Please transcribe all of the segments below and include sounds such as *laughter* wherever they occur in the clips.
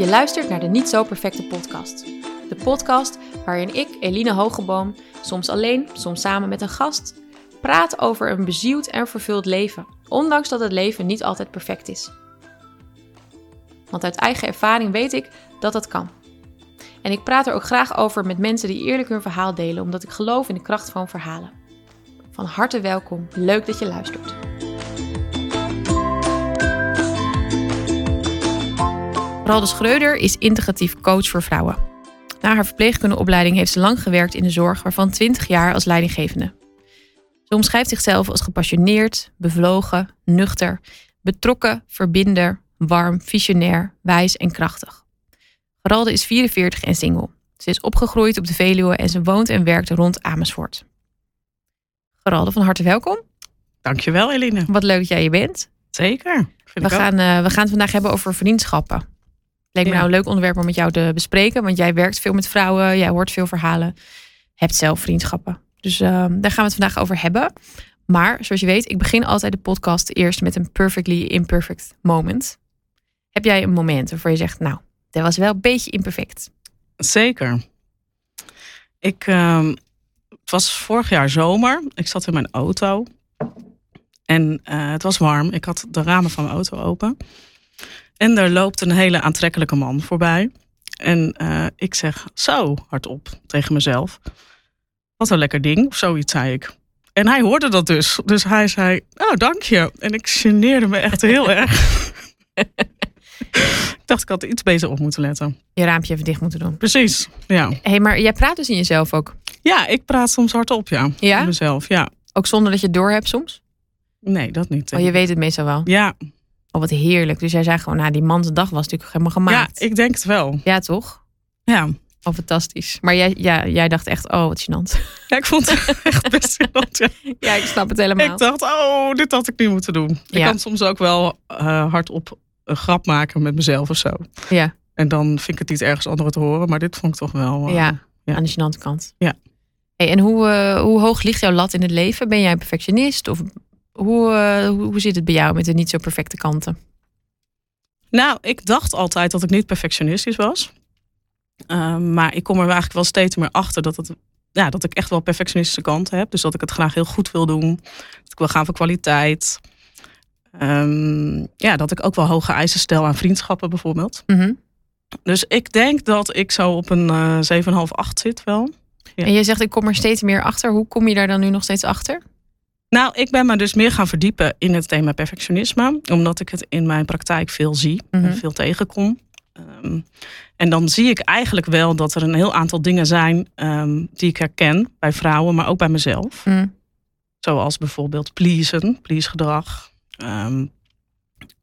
Je luistert naar de Niet Zo Perfecte podcast. De podcast waarin ik, Eline Hogeboom, soms alleen, soms samen met een gast, praat over een bezield en vervuld leven, ondanks dat het leven niet altijd perfect is. Want uit eigen ervaring weet ik dat dat kan. En ik praat er ook graag over met mensen die eerlijk hun verhaal delen, omdat ik geloof in de kracht van verhalen. Van harte welkom, leuk dat je luistert. Ralde Schreuder is integratief coach voor vrouwen. Na haar verpleegkundeopleiding heeft ze lang gewerkt in de zorg, waarvan 20 jaar als leidinggevende. Ze omschrijft zichzelf als gepassioneerd, bevlogen, nuchter, betrokken, verbinder, warm, visionair, wijs en krachtig. Geralde is 44 en single. Ze is opgegroeid op de Veluwe en ze woont en werkt rond Amersfoort. Geralde, van harte welkom. Dankjewel, Eline. Wat leuk dat jij hier bent. Zeker. We gaan, uh, we gaan het vandaag hebben over vriendschappen. Leek me nou een leuk onderwerp om met jou te bespreken. Want jij werkt veel met vrouwen, jij hoort veel verhalen. Hebt zelf vriendschappen. Dus uh, daar gaan we het vandaag over hebben. Maar zoals je weet, ik begin altijd de podcast eerst met een perfectly imperfect moment. Heb jij een moment waarvoor je zegt, nou, dat was wel een beetje imperfect? Zeker. Ik, uh, het was vorig jaar zomer. Ik zat in mijn auto. En uh, het was warm. Ik had de ramen van mijn auto open. En er loopt een hele aantrekkelijke man voorbij. En uh, ik zeg zo hardop tegen mezelf. Wat een lekker ding, of zoiets zei ik. En hij hoorde dat dus. Dus hij zei, oh dank je. En ik geneerde me echt heel *laughs* erg. ik dacht, ik had iets beter op moeten letten. Je raampje even dicht moeten doen. Precies, ja. Hé, hey, maar jij praat dus in jezelf ook? Ja, ik praat soms hardop, ja. Ja? Mezelf, ja. Ook zonder dat je het door hebt soms? Nee, dat niet. Oh, je weet het meestal wel? Ja. Oh, wat heerlijk. Dus jij zei gewoon, nou, die man's dag was natuurlijk helemaal gemaakt. Ja, ik denk het wel. Ja, toch? Ja. Oh, fantastisch. Maar jij, ja, jij dacht echt, oh, wat gênant. Ja, ik vond het *laughs* echt best gênant. Ja. ja, ik snap het helemaal. Ik dacht, oh, dit had ik niet moeten doen. Ik kan soms ook wel uh, hardop een grap maken met mezelf of zo. Ja, En dan vind ik het niet ergens anderen te horen. Maar dit vond ik toch wel... uh, ja, ja. aan de gênante kant. Ja. Hey, en hoe, eh, hoe hoog ligt jouw lat in het leven? Ben jij een perfectionist? Of hoe, eh, hoe, hoe zit het bij jou met de niet zo perfecte kanten? Nou, ik dacht altijd dat ik niet perfectionistisch was. Um, maar ik kom er eigenlijk wel steeds meer achter dat, het, ja, dat ik echt wel perfectionistische kanten heb. Dus dat ik het graag heel goed wil doen. Dat ik wil gaan voor kwaliteit. Um, ja, dat ik ook wel hoge eisen stel aan vriendschappen bijvoorbeeld. Mm -hmm. Dus ik denk dat ik zo op een uh, 7,5, 8 zit wel. Ja. En je zegt ik kom er steeds meer achter. Hoe kom je daar dan nu nog steeds achter? Nou, ik ben me dus meer gaan verdiepen in het thema perfectionisme. Omdat ik het in mijn praktijk veel zie Mhm. en veel tegenkom. Um, en dan zie ik eigenlijk wel dat er een heel aantal dingen zijn um, die ik herken bij vrouwen, maar ook bij mezelf. Mm. Zoals bijvoorbeeld pleasen, pleasegedrag. Um,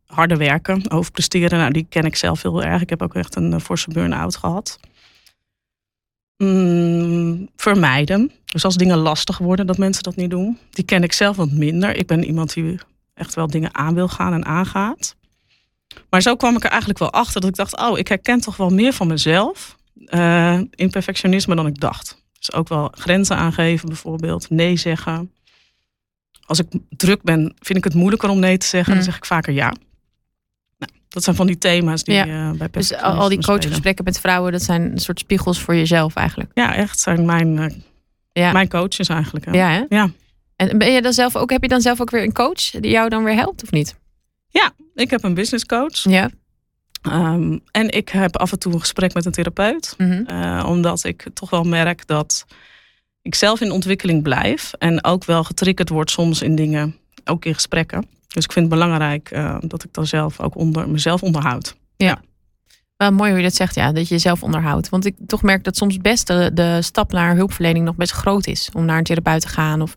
harde werken, overpresteren. Nou, die ken ik zelf heel erg. Ik heb ook echt een uh, forse burn-out gehad. Mm, vermijden. Dus als dingen lastig worden, dat mensen dat niet doen. Die ken ik zelf wat minder. Ik ben iemand die echt wel dingen aan wil gaan en aangaat. Maar zo kwam ik er eigenlijk wel achter dat ik dacht: oh, ik herken toch wel meer van mezelf uh, in perfectionisme dan ik dacht. Dus ook wel grenzen aangeven, bijvoorbeeld. Nee zeggen. Als ik druk ben, vind ik het moeilijker om nee te zeggen. Mm. Dan zeg ik vaker ja. Nou, dat zijn van die thema's die ja. uh, bij Dus al die coachgesprekken met vrouwen, dat zijn een soort spiegels voor jezelf eigenlijk. Ja, echt zijn mijn, uh, ja. mijn coaches eigenlijk. Hè? Ja, hè? ja. En ben je dan zelf ook, heb je dan zelf ook weer een coach die jou dan weer helpt of niet? Ja, ik heb een business coach. Ja. Um, en ik heb af en toe een gesprek met een therapeut. Mm -hmm. uh, omdat ik toch wel merk dat ik zelf in ontwikkeling blijf. En ook wel getriggerd word soms in dingen, ook in gesprekken. Dus ik vind het belangrijk uh, dat ik dan zelf ook onder mezelf onderhoud. Ja. ja. Wel mooi hoe je dat zegt, ja, dat je jezelf onderhoudt. Want ik toch merk dat soms best de, de stap naar hulpverlening nog best groot is. Om naar een therapeut te gaan. Of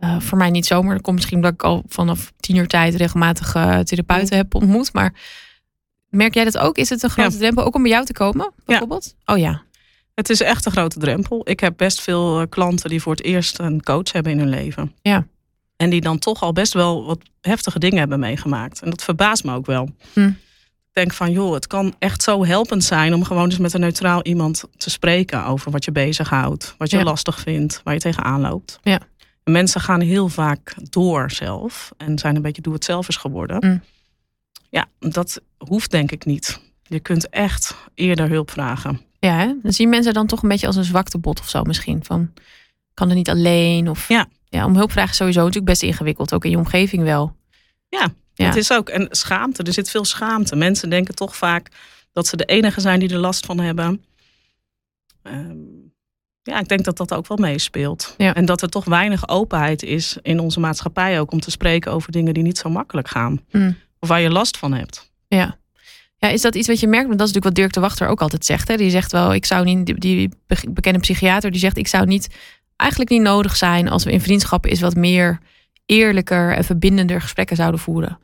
uh, voor mij niet zomaar. Dat komt misschien omdat ik al vanaf tien uur tijd regelmatig uh, therapeuten heb ontmoet. Maar merk jij dat ook? Is het een grote ja. drempel ook om bij jou te komen, bijvoorbeeld? Ja. Oh ja. Het is echt een grote drempel. Ik heb best veel eh, klanten die voor het eerst een coach hebben in hun leven. Ja. En die dan toch al best wel wat heftige dingen hebben meegemaakt. En dat verbaast me ook wel. Hm. Denk van, joh, het kan echt zo helpend zijn om gewoon eens met een neutraal iemand te spreken over wat je bezighoudt, wat je Ja. lastig vindt, waar je tegenaan loopt. Ja. En mensen gaan heel vaak door zelf en zijn een beetje doe-het-zelfers geworden. Mm. Ja, dat hoeft denk ik niet. Je kunt echt eerder hulp vragen. Ja, hè? dan zien mensen dan toch een beetje als een zwaktebot of zo misschien. Van, kan er niet alleen? Of, Ja. ja. Om hulp vragen is sowieso natuurlijk best ingewikkeld. Ook in je omgeving wel. Ja, Ja. het is ook. En schaamte, er zit veel schaamte. Mensen denken toch vaak dat ze de enige zijn die er last van hebben. Ehm, ja, ik denk dat dat ook wel meespeelt. Ja. En dat er toch weinig openheid is in onze maatschappij ook om te spreken over dingen die niet zo makkelijk gaan. Mm. Of waar je last van hebt. Ja. Ja, is dat iets wat je merkt? Want dat is natuurlijk wat Dirk de Wachter ook altijd zegt. Hè? Die zegt wel, ik zou niet, die- die be- bekende psychiater, die zegt, ik zou niet, eigenlijk niet nodig zijn als we in vriendschappen is wat meer eerlijker en verbindender gesprekken zouden voeren.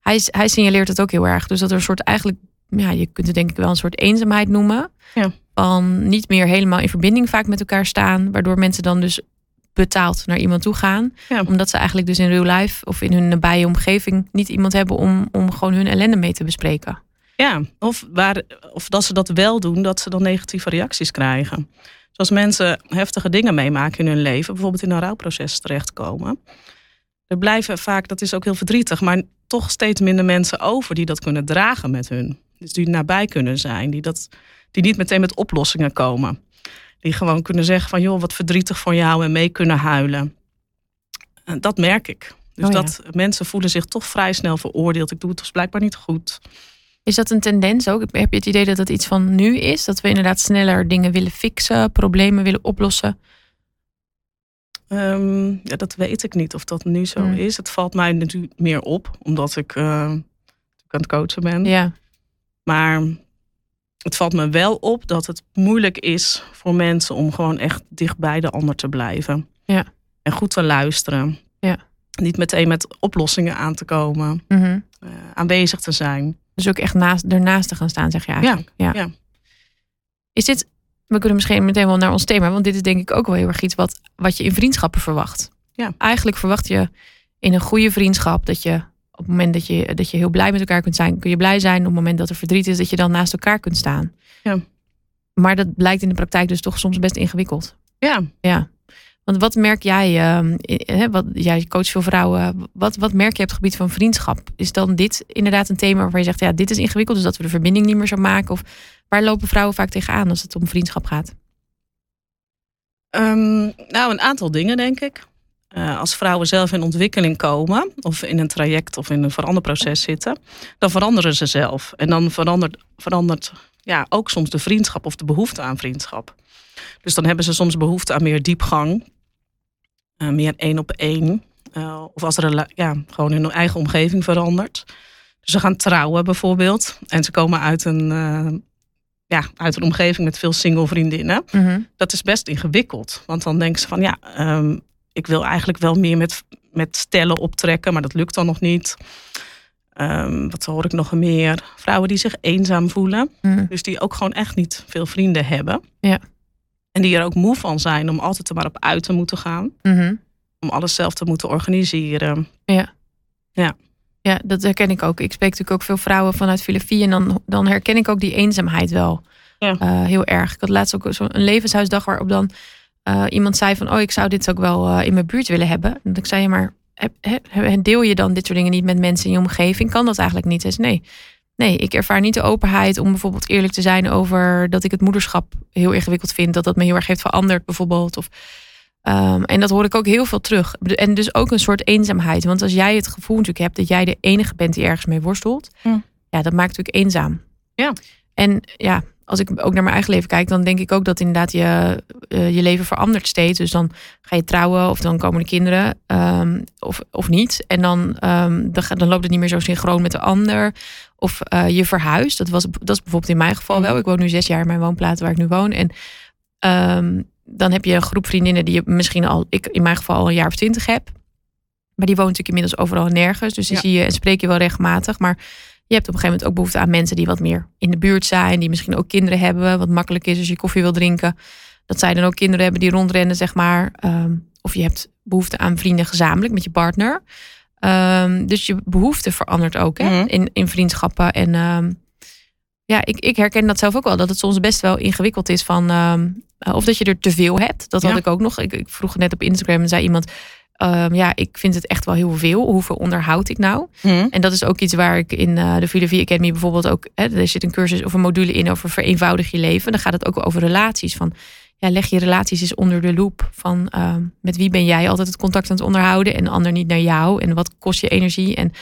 Hij, hij signaleert het ook heel erg. Dus dat er een soort eigenlijk, ja, je kunt het denk ik wel een soort eenzaamheid noemen. Ja. Van niet meer helemaal in verbinding vaak met elkaar staan. Waardoor mensen dan dus betaald naar iemand toe gaan. Ja. Omdat ze eigenlijk dus in real life of in hun nabije omgeving niet iemand hebben om, om gewoon hun ellende mee te bespreken. Ja, of, waar, of dat ze dat wel doen, dat ze dan negatieve reacties krijgen. Zoals mensen heftige dingen meemaken in hun leven, bijvoorbeeld in een rouwproces terechtkomen. Er blijven vaak, dat is ook heel verdrietig, maar toch steeds minder mensen over die dat kunnen dragen met hun. Dus die nabij kunnen zijn, die, dat, die niet meteen met oplossingen komen. Die gewoon kunnen zeggen van joh, wat verdrietig voor jou en mee kunnen huilen. En dat merk ik. Dus Oh ja. dat mensen voelen zich toch vrij snel veroordeeld. Ik doe het dus blijkbaar niet goed. Is dat een tendens ook? Heb je het idee dat dat iets van nu is? Dat we inderdaad sneller dingen willen fixen, problemen willen oplossen? Ehm, ja, dat weet ik niet of dat nu zo Hmm. is. Het valt mij natuurlijk meer op, omdat ik natuurlijk aan het coachen ben. Ja, Maar het valt me wel op dat het moeilijk is voor mensen om gewoon echt dicht bij de ander te blijven. Ja. En goed te luisteren. Ja. Niet meteen met oplossingen aan te komen. mhm. eh, aanwezig te zijn. dus ook echt naast, ernaast te gaan staan, zeg je eigenlijk. Ja. ja. Is dit, we kunnen misschien meteen wel naar ons thema, want dit is denk ik ook wel heel erg iets wat, wat je in vriendschappen verwacht. Ja. Eigenlijk verwacht je in een goede vriendschap dat je op het moment dat je, dat je heel blij met elkaar kunt zijn, kun je blij zijn. Op het moment dat er verdriet is, dat je dan naast elkaar kunt staan. Ja. Maar dat blijkt in de praktijk dus toch soms best ingewikkeld. Ja. Ja. Want wat merk jij, ehm, hè, wat, jij coacht veel vrouwen, wat, wat merk je op het gebied van vriendschap? Is dan dit inderdaad een thema waarvan je zegt, ja, dit is ingewikkeld, dus dat we de verbinding niet meer zo maken? Of waar lopen vrouwen vaak tegenaan als het om vriendschap gaat? Ehm, nou, een aantal dingen denk ik. Eh, als vrouwen zelf in ontwikkeling komen, of in een traject of in een veranderproces zitten, dan veranderen ze zelf. En dan verandert, verandert ja, ook soms de vriendschap of de behoefte aan vriendschap. Dus dan hebben ze soms behoefte aan meer diepgang, eh, meer één op één. Eh, of als er ja, gewoon hun eigen omgeving verandert. Dus ze gaan trouwen bijvoorbeeld. En ze komen uit een, eh, ja, uit een omgeving met veel single vriendinnen dat is best ingewikkeld. Want dan denken ze van ja, ehm, ik wil eigenlijk wel meer met, met stellen optrekken, maar dat lukt dan nog niet. Ehm, wat hoor ik nog meer? Vrouwen die zich eenzaam voelen. Mhm. Dus die ook gewoon echt niet veel vrienden hebben. Ja. En die er ook moe van zijn om altijd er maar op uit te moeten gaan. Mhm. Om alles zelf te moeten organiseren. Ja, dat herken ik ook. Ik spreek natuurlijk ook veel vrouwen vanuit filosofie en dan, dan herken ik ook die eenzaamheid wel Ja. Eh, heel erg. Ik had laatst ook zo'n levenshuisdag waarop dan eh, iemand zei van, oh, ik zou dit ook wel eh, in mijn buurt willen hebben. En ik zei, ja, maar heb, heb- deel je dan dit soort dingen niet met mensen in je omgeving? Kan dat eigenlijk niet? Dus nee. Nee, ik ervaar niet de openheid om bijvoorbeeld eerlijk te zijn over dat ik het moederschap heel ingewikkeld vind. Dat dat me heel erg heeft veranderd bijvoorbeeld. Of, ehm, en dat hoor ik ook heel veel terug. En dus ook een soort eenzaamheid. Want als jij het gevoel natuurlijk hebt dat jij de enige bent die ergens mee worstelt. Hm. Ja, dat maakt natuurlijk eenzaam. Ja. En ja, als ik ook naar mijn eigen leven kijk, dan denk ik ook dat inderdaad je, eh, je leven verandert steeds. Dus dan ga je trouwen of dan komen de kinderen ehm, of, of niet. En dan, ehm, dan, dan loopt het niet meer zo synchroon met de ander. Of eh, je verhuist. Dat, was, dat is bijvoorbeeld in mijn geval wel. Ik woon nu zes jaar in mijn woonplaats waar ik nu woon. En ehm, dan heb je een groep vriendinnen die je misschien al, ik in mijn geval al een jaar of twintig heb. Maar die woont natuurlijk inmiddels overal en nergens. Dus die Ja. zie je en spreek je wel regelmatig. Maar je hebt op een gegeven moment ook behoefte aan mensen die wat meer in de buurt zijn. Die misschien ook kinderen hebben. Wat makkelijk is als je koffie wil drinken. Dat zij dan ook kinderen hebben die rondrennen, zeg maar. Ehm, of je hebt behoefte aan vrienden gezamenlijk met je partner. Ehm, dus je behoefte verandert ook hè, Mhm. in, in vriendschappen. En ehm, ja, ik, ik herken dat zelf ook wel. Dat het soms best wel ingewikkeld is van... ehm, eh, of dat je er te veel hebt. Dat had ik ook nog. Ik, ik vroeg net op Instagram en zei iemand... ja, ik vind het echt wel heel veel. Hoeveel onderhoud ik nou? Hm. En dat is ook iets waar ik in eh, de Filosofie Academy bijvoorbeeld ook... Hè, er zit een cursus of een module in over vereenvoudig je leven. Dan gaat het ook over relaties. Van, ja, leg je relaties eens onder de loep. Van ehm, met wie ben jij altijd het contact aan het onderhouden... en de ander niet naar jou. En wat kost je energie? En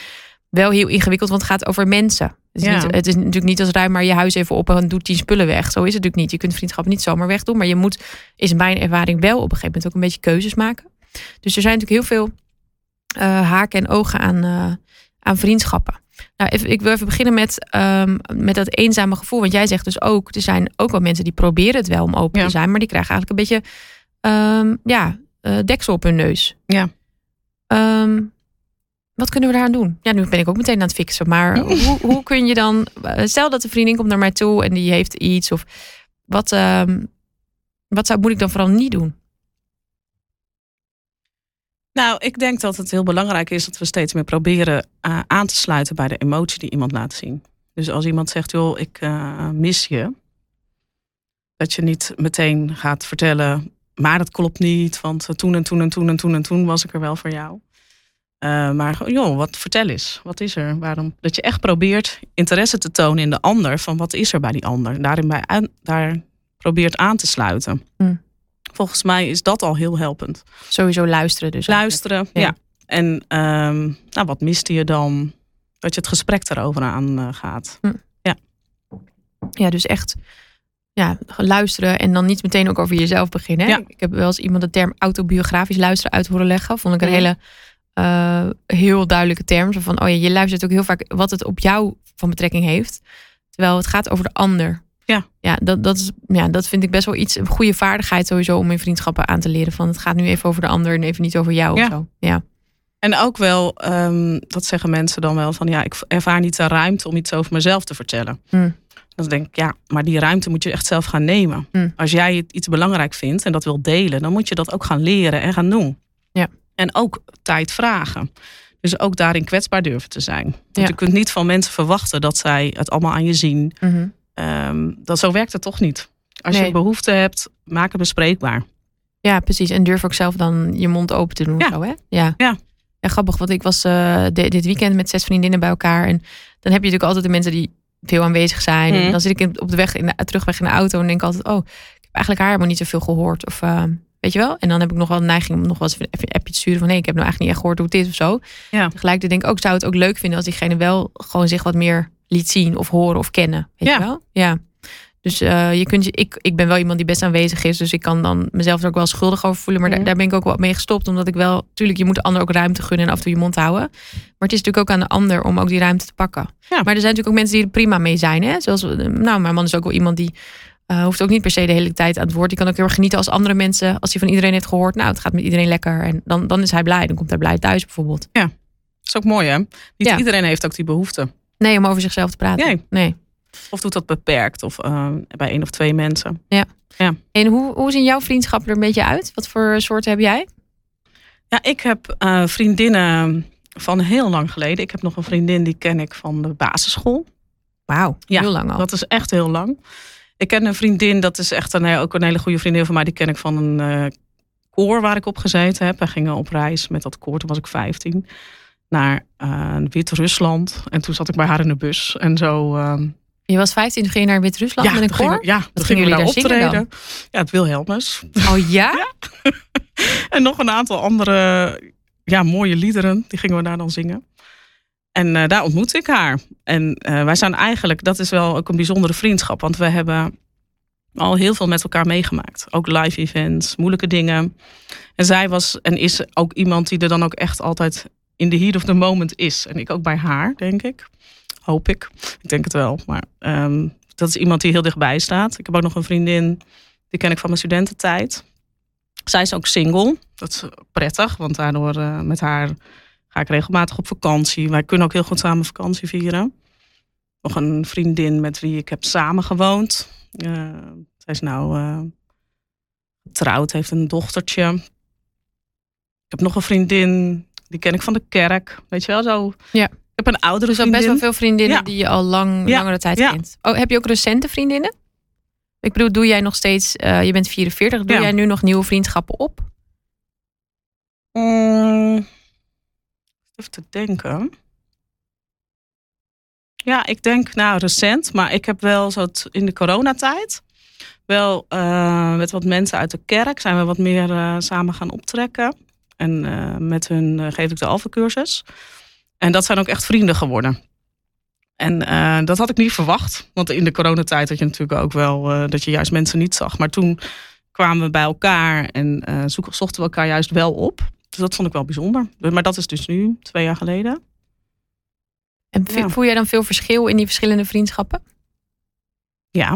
wel heel ingewikkeld, want het gaat over mensen. Het is, Ja. niet, het is natuurlijk niet als ruim maar je huis even op en doet tien spullen weg. Zo is het natuurlijk niet. Je kunt vriendschap niet zomaar wegdoen. Maar je moet, is mijn ervaring wel op een gegeven moment ook een beetje keuzes maken. Dus er zijn natuurlijk heel veel eh, haken en ogen aan, eh, aan vriendschappen. Nou, even, ik wil even beginnen met, ehm, met dat eenzame gevoel. Want jij zegt dus ook, er zijn ook wel mensen die proberen het wel om open Ja. te zijn. Maar die krijgen eigenlijk een beetje ehm, ja, eh, deksel op hun neus. Ja. Ehm, wat kunnen we daaraan doen? Ja, nu ben ik ook meteen aan het fixen. Maar *laughs* hoe, hoe kun je dan... eh, Stel dat een vriendin komt naar mij toe en die heeft iets. Of wat, wat zou, moet ik dan vooral niet doen? Nou, ik denk dat het heel belangrijk is dat we steeds meer proberen eh, aan te sluiten bij de emotie die iemand laat zien. Dus als iemand zegt, joh, ik eh, mis je. Dat je niet meteen gaat vertellen, maar dat klopt niet. Want eh, toen en toen en toen en toen en toen was ik er wel voor jou. Maar joh, wat vertel eens. Wat is er? Waarom? Dat je echt probeert interesse te tonen in de ander. Van wat is er bij die ander? Daarin bij daar probeert aan te sluiten. Hmm. Volgens mij is dat al heel helpend. Sowieso luisteren dus. Luisteren, Ja. ja. En ehm, nou, wat miste je dan? Dat je het gesprek erover aan eh, gaat. Ja, dus echt ja, luisteren en dan niet meteen ook over jezelf beginnen. Ja. Ik heb wel eens iemand de term autobiografisch luisteren uit horen leggen. Vond ik een Mhm. hele eh, heel duidelijke term. Zo van, oh ja, je luistert ook heel vaak wat het op jou van betrekking heeft. Terwijl het gaat over de ander. Ja. Ja, dat, dat, is, ja, dat vind ik best wel iets, een goede vaardigheid sowieso om in vriendschappen aan te leren. Van het gaat nu even over de ander en even niet over jou Ja. of zo. Ja. En ook wel, ehm, dat zeggen mensen dan wel van ja, ik ervaar niet de ruimte om iets over mezelf te vertellen. Hmm. Dan denk ik, ja, maar die ruimte moet je echt zelf gaan nemen. Hmm. Als jij het iets belangrijk vindt en dat wil delen, dan moet je dat ook gaan leren en gaan doen. Ja. En ook tijd vragen. Dus ook daarin kwetsbaar durven te zijn. Want Ja. je kunt niet van mensen verwachten dat zij het allemaal aan je zien. Mhm. Ehm, dat, zo werkt het toch niet. Als Nee. je behoefte hebt, maak het bespreekbaar. Ja, precies. En durf ook zelf dan je mond open te doen. Ja. Zo, hè? Ja. Ja. Ja, grappig. Want ik was eh, di- dit weekend met zes vriendinnen bij elkaar. En dan heb je natuurlijk altijd de mensen die veel aanwezig zijn. En Mhm. dan zit ik in- op de weg in de, terugweg in de auto en denk altijd... oh, ik heb eigenlijk haar helemaal niet zoveel gehoord. Of eh, weet je wel? En dan heb ik nog wel een neiging om nog wel eens een appje te sturen van... nee, ik heb nou eigenlijk niet echt gehoord hoe het is of zo. Ja. Tegelijkertijd denk ik ook, zou het ook leuk vinden... als diegene wel gewoon zich wat meer liet zien of horen of kennen. Weet Ja. je wel? Ja. Dus eh, je kunt je, ik, ik ben wel iemand die best aanwezig is. Dus ik kan dan mezelf er ook wel schuldig over voelen. Maar daar, daar ben ik ook wel mee gestopt. Omdat ik wel, tuurlijk, je moet de ander ook ruimte gunnen en af en toe je mond houden. Maar het is natuurlijk ook aan de ander om ook die ruimte te pakken. Ja. Maar er zijn natuurlijk ook mensen die er prima mee zijn. Hè? Zoals, eh, nou, mijn man is ook wel iemand die eh, hoeft ook niet per se de hele tijd aan het woord. Die kan ook heel erg genieten als andere mensen. Als hij van iedereen heeft gehoord, nou, het gaat met iedereen lekker. En dan, dan is hij blij. Dan komt hij blij thuis bijvoorbeeld. Dat is ook mooi, hè? Niet Ja. iedereen heeft ook die behoefte. Nee, om over zichzelf te praten. Nee. nee. Of doet dat beperkt, of eh, bij één of twee mensen. En hoe, hoe zien jouw vriendschappen er een beetje uit? Wat voor soorten heb jij? Ja, ik heb eh, vriendinnen van heel lang geleden. Ik heb nog een vriendin die ken ik van de basisschool. Wauw, Ja, heel lang al. Dat is echt heel lang. Ik ken een vriendin, dat is echt een, ook een hele goede vriendin van mij. Die ken ik van een eh, koor waar ik op gezeten heb. Wij gingen op reis met dat koor, toen was ik 15. Naar eh, Wit-Rusland. En toen zat ik bij haar in de bus. En zo... ehm, Je was 15, toen ging je naar Wit-Rusland met een koor? ja, toen gingen we jullie daar optreden. Ja, het Wilhelmus. Oh *laughs* ja? En nog een aantal andere ja, mooie liederen. Die gingen we daar dan zingen. En eh, daar ontmoette ik haar. En eh, wij zijn eigenlijk, dat is wel ook een bijzondere vriendschap. Want we hebben al heel veel met elkaar meegemaakt. Ook live events, moeilijke dingen. En zij was en is ook iemand die er dan ook echt altijd in de heat of the moment is. En ik ook bij haar, denk ik. Hoop ik. Ik denk het wel. Maar ehm, dat is iemand die heel dichtbij staat. Ik heb ook nog een vriendin, die ken ik van mijn studententijd. Zij is ook single. Dat is prettig, want daardoor eh, met haar ga ik regelmatig op vakantie. Wij kunnen ook heel goed samen vakantie vieren. Nog een vriendin met wie ik heb samengewoond. Uh, zij is nou eh, getrouwd, heeft een dochtertje. Ik heb nog een vriendin, die ken ik van de kerk. Weet je wel, zo. Ja. Ik heb een oudere Dus al best wel veel vriendinnen Ja. die je al lang, Ja, langere tijd ja. kent. Oh, heb je ook recente vriendinnen? Ik bedoel, doe jij nog steeds, eh, je bent 44, doe jij nu nog nieuwe vriendschappen op? Mm, even te denken. Ja, ik denk nou recent, maar ik heb wel zo in de coronatijd wel eh, met wat mensen uit de kerk zijn we wat meer eh, samen gaan optrekken. En eh, met hun eh, geef ik de Alpha-cursus. En dat zijn ook echt vrienden geworden. En eh, dat had ik niet verwacht. Want in de coronatijd had je natuurlijk ook wel dat je juist mensen niet zag. Maar toen kwamen we bij elkaar en zochten we elkaar juist wel op. Dus dat vond ik wel bijzonder. Maar dat is dus nu, twee jaar geleden. En Ja. voel jij dan veel verschil in die verschillende vriendschappen? Ja.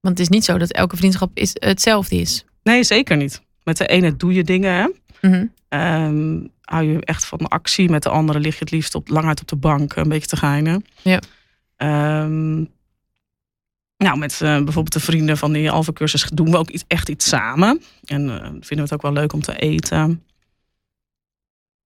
Want het is niet zo dat elke vriendschap is, hetzelfde is. Nee, zeker niet. Met de ene doe je dingen, hè. Mhm. Ehm, hou je echt van actie. Met de andere lig je het liefst op, lang uit op de bank een beetje te geinen. Ja. Ehm, nou, met eh, bijvoorbeeld de vrienden van die Alpha-cursus doen we ook iets, echt iets samen. En eh, vinden we het ook wel leuk om te eten.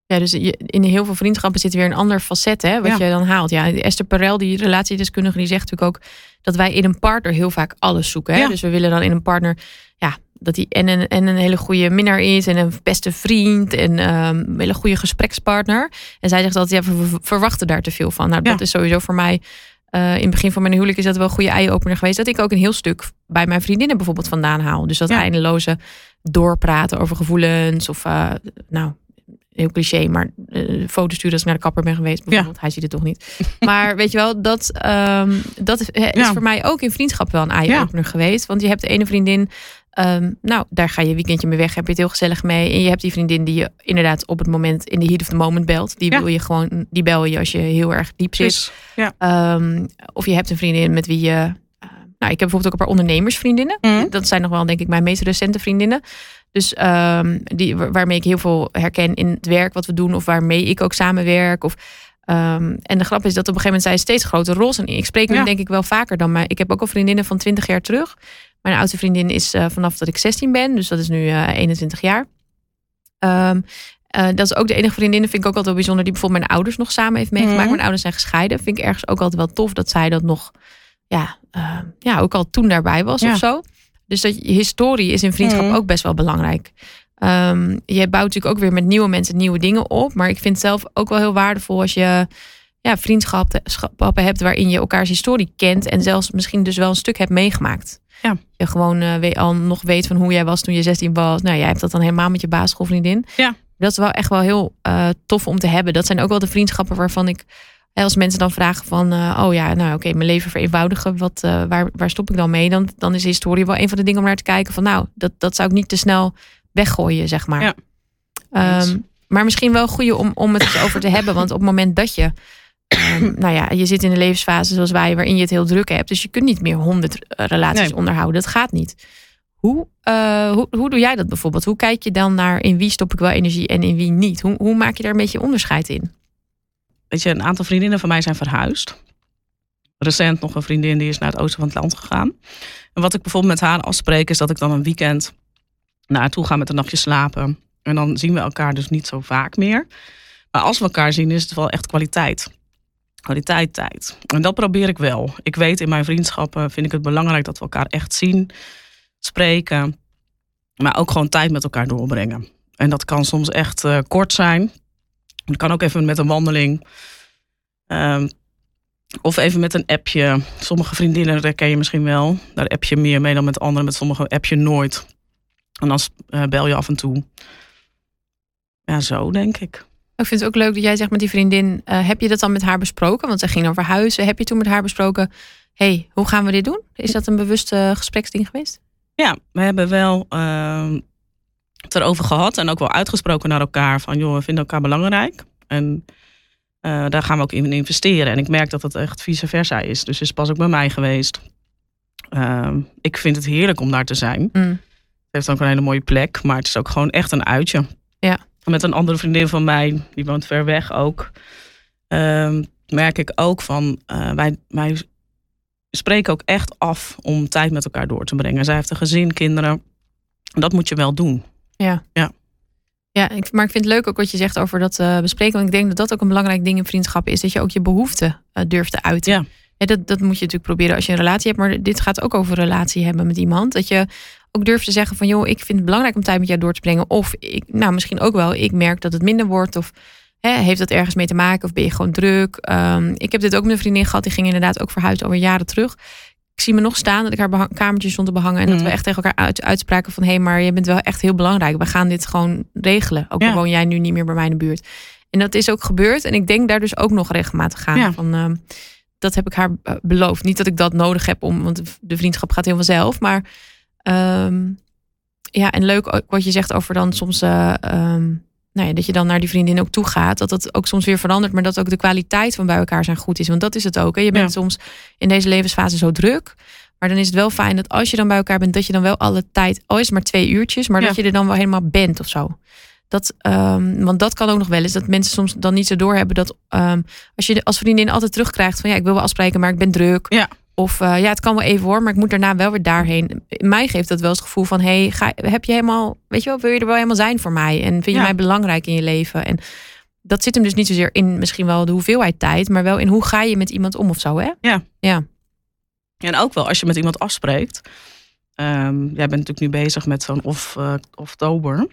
Ja, dus in heel veel vriendschappen zit weer een ander facet, hè, wat Ja. je dan haalt. Ja, Esther Perel, die relatiedeskundige, die zegt natuurlijk ook dat wij in een partner heel vaak alles zoeken. Hè? Ja. Dus we willen dan in een partner, ja, dat hij en een, en een hele goede minnaar is en een beste vriend en ehm, een hele goede gesprekspartner. En zij zegt altijd, ja, we verwachten daar te veel van. Nou, dat is sowieso voor mij. eh, in het begin van mijn huwelijk is dat wel een goede eye-opener geweest. Dat ik ook een heel stuk bij mijn vriendinnen bijvoorbeeld vandaan haal. Dus dat Ja. eindeloze doorpraten over gevoelens of uh, nou, heel cliché, maar uh, foto's sturen als ik naar de kapper ben geweest. Bijvoorbeeld. Ja. Hij ziet het toch niet. Maar weet je wel, dat, um, dat is, is ja. voor mij ook in vriendschap wel een eye-opener ja. geweest. Want je hebt de ene vriendin, um, nou, daar ga je weekendje mee weg, heb je het heel gezellig mee. En je hebt die vriendin die je inderdaad op het moment, in de heat of the moment belt. Die wil je gewoon, die bel je als je heel erg diep zit. Um, of je hebt een vriendin met wie je. Uh, nou, ik heb bijvoorbeeld ook een paar ondernemersvriendinnen. Mm. Dat zijn nog wel, denk ik, mijn meest recente vriendinnen. Dus um, die, waarmee ik heel veel herken in het werk wat we doen, of waarmee ik ook samenwerk. Of, um, en de grap is dat op een gegeven moment zij steeds grotere rol zijn. Ik spreek nu ja. denk ik wel vaker dan, maar ik heb ook al vriendinnen van 20 jaar terug. Mijn oudste vriendin is uh, vanaf dat ik 16 ben, dus dat is nu uh, 21 jaar. Um, uh, dat is ook de enige vriendin, vind ik ook altijd wel bijzonder, die bijvoorbeeld mijn ouders nog samen heeft meegemaakt. Mm. Mijn ouders zijn gescheiden. Vind ik ergens ook altijd wel tof dat zij dat nog, ja, uh, ja ook al toen daarbij was ja. of zo. Dus dat je historie is in vriendschap mm. ook best wel belangrijk. Um, je bouwt natuurlijk ook weer met nieuwe mensen nieuwe dingen op. Maar ik vind het zelf ook wel heel waardevol als je ja, vriendschappen hebt waarin je elkaars historie kent. En zelfs misschien dus wel een stuk hebt meegemaakt. Ja. Je gewoon uh, weet, al nog weet van hoe jij was toen je 16 was. Nou, jij hebt dat dan helemaal met je basisschoolvriendin. Ja. Dat is wel echt wel heel uh, tof om te hebben. Dat zijn ook wel de vriendschappen waarvan ik als mensen dan vragen van, uh, oh ja, nou oké, okay, mijn leven vereenvoudigen, wat, uh, waar, waar stop ik dan mee? Dan, dan is historie wel een van de dingen om naar te kijken van, nou, dat, dat zou ik niet te snel weggooien, zeg maar. Ja. Um, maar misschien wel een goede om, om het eens over te hebben, want op het moment dat je, um, *clears throat* nou ja, je zit in een levensfase zoals wij, waarin je het heel druk hebt, dus je kunt niet meer honderd relaties nee. onderhouden, dat gaat niet. Hoe, uh, hoe, hoe doe jij dat bijvoorbeeld? Hoe kijk je dan naar in wie stop ik wel energie en in wie niet? Hoe, hoe maak je daar een beetje onderscheid in? weet je, een aantal vriendinnen van mij zijn verhuisd. Recent nog een vriendin die is naar het oosten van het land gegaan. En wat ik bijvoorbeeld met haar afspreek is dat ik dan een weekend naartoe ga met een nachtje slapen. En dan zien we elkaar dus niet zo vaak meer. Maar als we elkaar zien is het wel echt kwaliteit. Kwaliteit tijd. En dat probeer ik wel. Ik weet in mijn vriendschappen vind ik het belangrijk dat we elkaar echt zien, spreken. Maar ook gewoon tijd met elkaar doorbrengen. En dat kan soms echt uh, kort zijn. Het kan ook even met een wandeling. Um, of even met een appje. Sommige vriendinnen, dat ken je misschien wel. Daar app je meer mee dan met anderen. Met sommige app je nooit. En dan uh, bel je af en toe. Ja, zo denk ik. Ik vind het ook leuk dat jij zegt met die vriendin. Uh, heb je dat dan met haar besproken? Want ze ging over huizen. Heb je toen met haar besproken. hey, hoe gaan we dit doen? Is dat een bewuste gespreksding geweest? Ja, we hebben wel uh, het erover gehad. En ook wel uitgesproken naar elkaar. Van joh, we vinden elkaar belangrijk. En uh, daar gaan we ook in investeren. En ik merk dat het echt vice versa is. Dus is pas ook bij mij geweest. Uh, ik vind het heerlijk om daar te zijn. Mm. Heeft ook een hele mooie plek. Maar het is ook gewoon echt een uitje. Ja. Met een andere vriendin van mij, die woont ver weg ook. Uh, merk ik ook van, uh, wij, wij spreken ook echt af om tijd met elkaar door te brengen. Zij heeft een gezin, kinderen. Dat moet je wel doen. Ja. Ja. Ja, ik, maar ik vind het leuk ook wat je zegt over dat uh, bespreken. Want ik denk dat dat ook een belangrijk ding in vriendschap is. Dat je ook je behoeften uh, durft te uiten. Ja. Ja, dat, dat moet je natuurlijk proberen als je een relatie hebt. Maar dit gaat ook over relatie hebben met iemand. Dat je ook durft te zeggen van joh, ik vind het belangrijk om tijd met jou door te brengen. Of ik, nou misschien ook wel, ik merk dat het minder wordt. Of hè, heeft dat ergens mee te maken? Of ben je gewoon druk? Ehm, ik heb dit ook met een vriendin gehad, die ging inderdaad ook verhuizen alweer jaren terug. Ik zie me nog staan dat ik haar kamertje stond te behangen. En dat Mhm. we echt tegen elkaar uit, uitspraken van hé, hey, maar je bent wel echt heel belangrijk. We gaan dit gewoon regelen. Ook al woon jij nu niet meer bij mij in de buurt. En dat is ook gebeurd. En ik denk daar dus ook nog regelmatig aan. Ja. Van, ehm, dat heb ik haar eh, beloofd. Niet dat ik dat nodig heb om, want de vriendschap gaat heel vanzelf. Maar ehm, ja, en leuk ook wat je zegt over dan soms, eh, ehm, nou ja, dat je dan naar die vriendin ook toe gaat. Dat dat ook soms weer verandert, maar dat ook de kwaliteit van bij elkaar zijn goed is. Want dat is het ook. Hè? Je bent Ja. soms in deze levensfase zo druk. Maar dan is het wel fijn dat als je dan bij elkaar bent, dat je dan wel alle tijd, al is het maar twee uurtjes, maar Ja. dat je er dan wel helemaal bent of zo. Dat, ehm, want dat kan ook nog wel eens. Dat mensen soms dan niet zo doorhebben dat als je als vriendin altijd terugkrijgt van ja, ik wil wel afspreken, maar ik ben druk. Ja. Of eh, ja, het kan wel even hoor, maar ik moet daarna wel weer daarheen. Mij geeft dat wel eens het gevoel van hey, ga, heb je helemaal, weet je wel, wil je er wel helemaal zijn voor mij? En vind je Ja. mij belangrijk in je leven? En dat zit hem dus niet zozeer in misschien wel de hoeveelheid tijd, maar wel in hoe ga je met iemand om of zo, hè? Ja. Ja. En ook wel als je met iemand afspreekt. Ehm, jij bent natuurlijk nu bezig met zo'n of, oktober.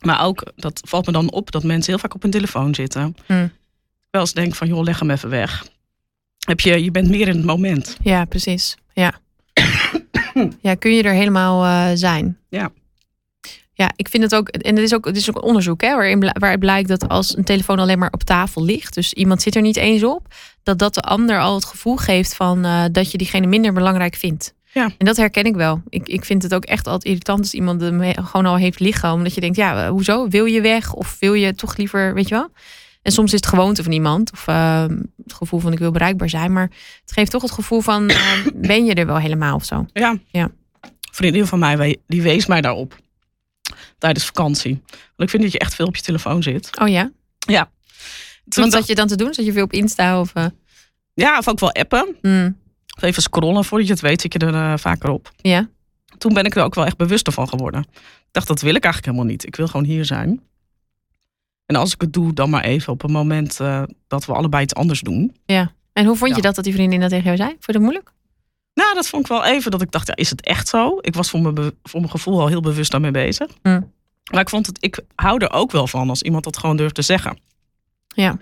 Maar ook, dat valt me dan op dat mensen heel vaak op hun telefoon zitten. Hmm. Wel eens denk van, joh, leg hem even weg. Heb je, je bent meer in het moment. Ja, precies. Ja. *coughs* ja, kun je er helemaal eh, zijn? Ja. Ja, ik vind het ook, en het is ook, het is ook een onderzoek hè, waarin, waaruit blijkt dat als een telefoon alleen maar op tafel ligt, dus iemand zit er niet eens op, dat dat de ander al het gevoel geeft van eh, dat je diegene minder belangrijk vindt. Ja. En dat herken ik wel. Ik, ik vind het ook echt altijd irritant als iemand hem he- gewoon al heeft liggen, omdat je denkt, ja, eh, hoezo? Wil je weg? Of wil je toch liever, weet je wel? En soms is het gewoonte van iemand, of eh, het gevoel van ik wil bereikbaar zijn, maar het geeft toch het gevoel van, eh, *coughs* ben je er wel helemaal of zo? Ja. Ja. Een vriendin van mij, die wees mij daarop. Tijdens vakantie. Want ik vind dat je echt veel op je telefoon zit. Oh ja? Toen Wat dacht- zat je dan te doen? Zat je veel op Insta of... eh, Ja, of ook wel appen. hmm, Of even scrollen. Voordat je het weet zit je er eh, vaker op. ja? Toen ben ik er ook wel echt bewuster van geworden. Ik dacht, dat wil ik eigenlijk helemaal niet. Ik wil gewoon hier zijn. En als ik het doe, dan maar even op een moment eh, dat we allebei iets anders doen. En hoe vond je Ja. dat dat die vriendin dat tegen jou zei? Vond je dat moeilijk? Nou, dat vond ik wel even dat ik dacht, ja, is het echt zo? Ik was voor mijn, voor mijn gevoel al heel bewust daarmee bezig. Hmm. Maar ik vond het, ik hou er ook wel van als iemand dat gewoon durft te zeggen. Ja.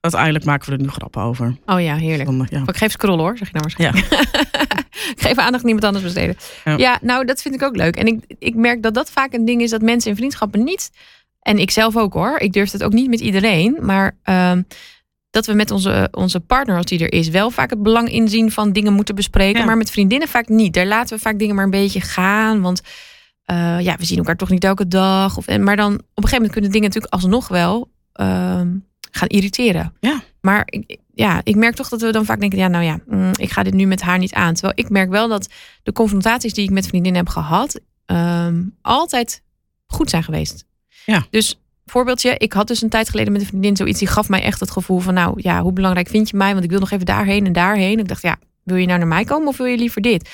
Uiteindelijk maken we er nu grappen over. Oh ja, heerlijk. Dan, ja. Ik geef scrollen hoor, zeg je nou waarschijnlijk. *laughs* ik geef aandacht aan iemand anders besteden. Ja. Ja. nou dat vind ik ook leuk. En ik, ik merk dat dat vaak een ding is dat mensen in vriendschappen niet... En ik zelf ook hoor. Ik durf het ook niet met iedereen. Maar ehm, dat we met onze, onze partner, als die er is, wel vaak het belang inzien van dingen moeten bespreken. Ja. Maar met vriendinnen vaak niet. Daar laten we vaak dingen maar een beetje gaan. Want eh, ja, we zien elkaar toch niet elke dag. Of, en, maar dan op een gegeven moment kunnen dingen natuurlijk alsnog wel ehm, gaan irriteren. Ja. Maar ik, ja, ik merk toch dat we dan vaak denken: ja, nou ja, mm, ik ga dit nu met haar niet aan. Terwijl ik merk wel dat de confrontaties die ik met vriendinnen heb gehad, ehm, altijd goed zijn geweest. Ja. Dus voorbeeldje, ik had dus een tijd geleden met een vriendin zoiets, die gaf mij echt het gevoel van: nou ja, hoe belangrijk vind je mij? Want ik wil nog even daarheen en daarheen. Ik dacht, ja, wil je nou naar mij komen of wil je liever dit?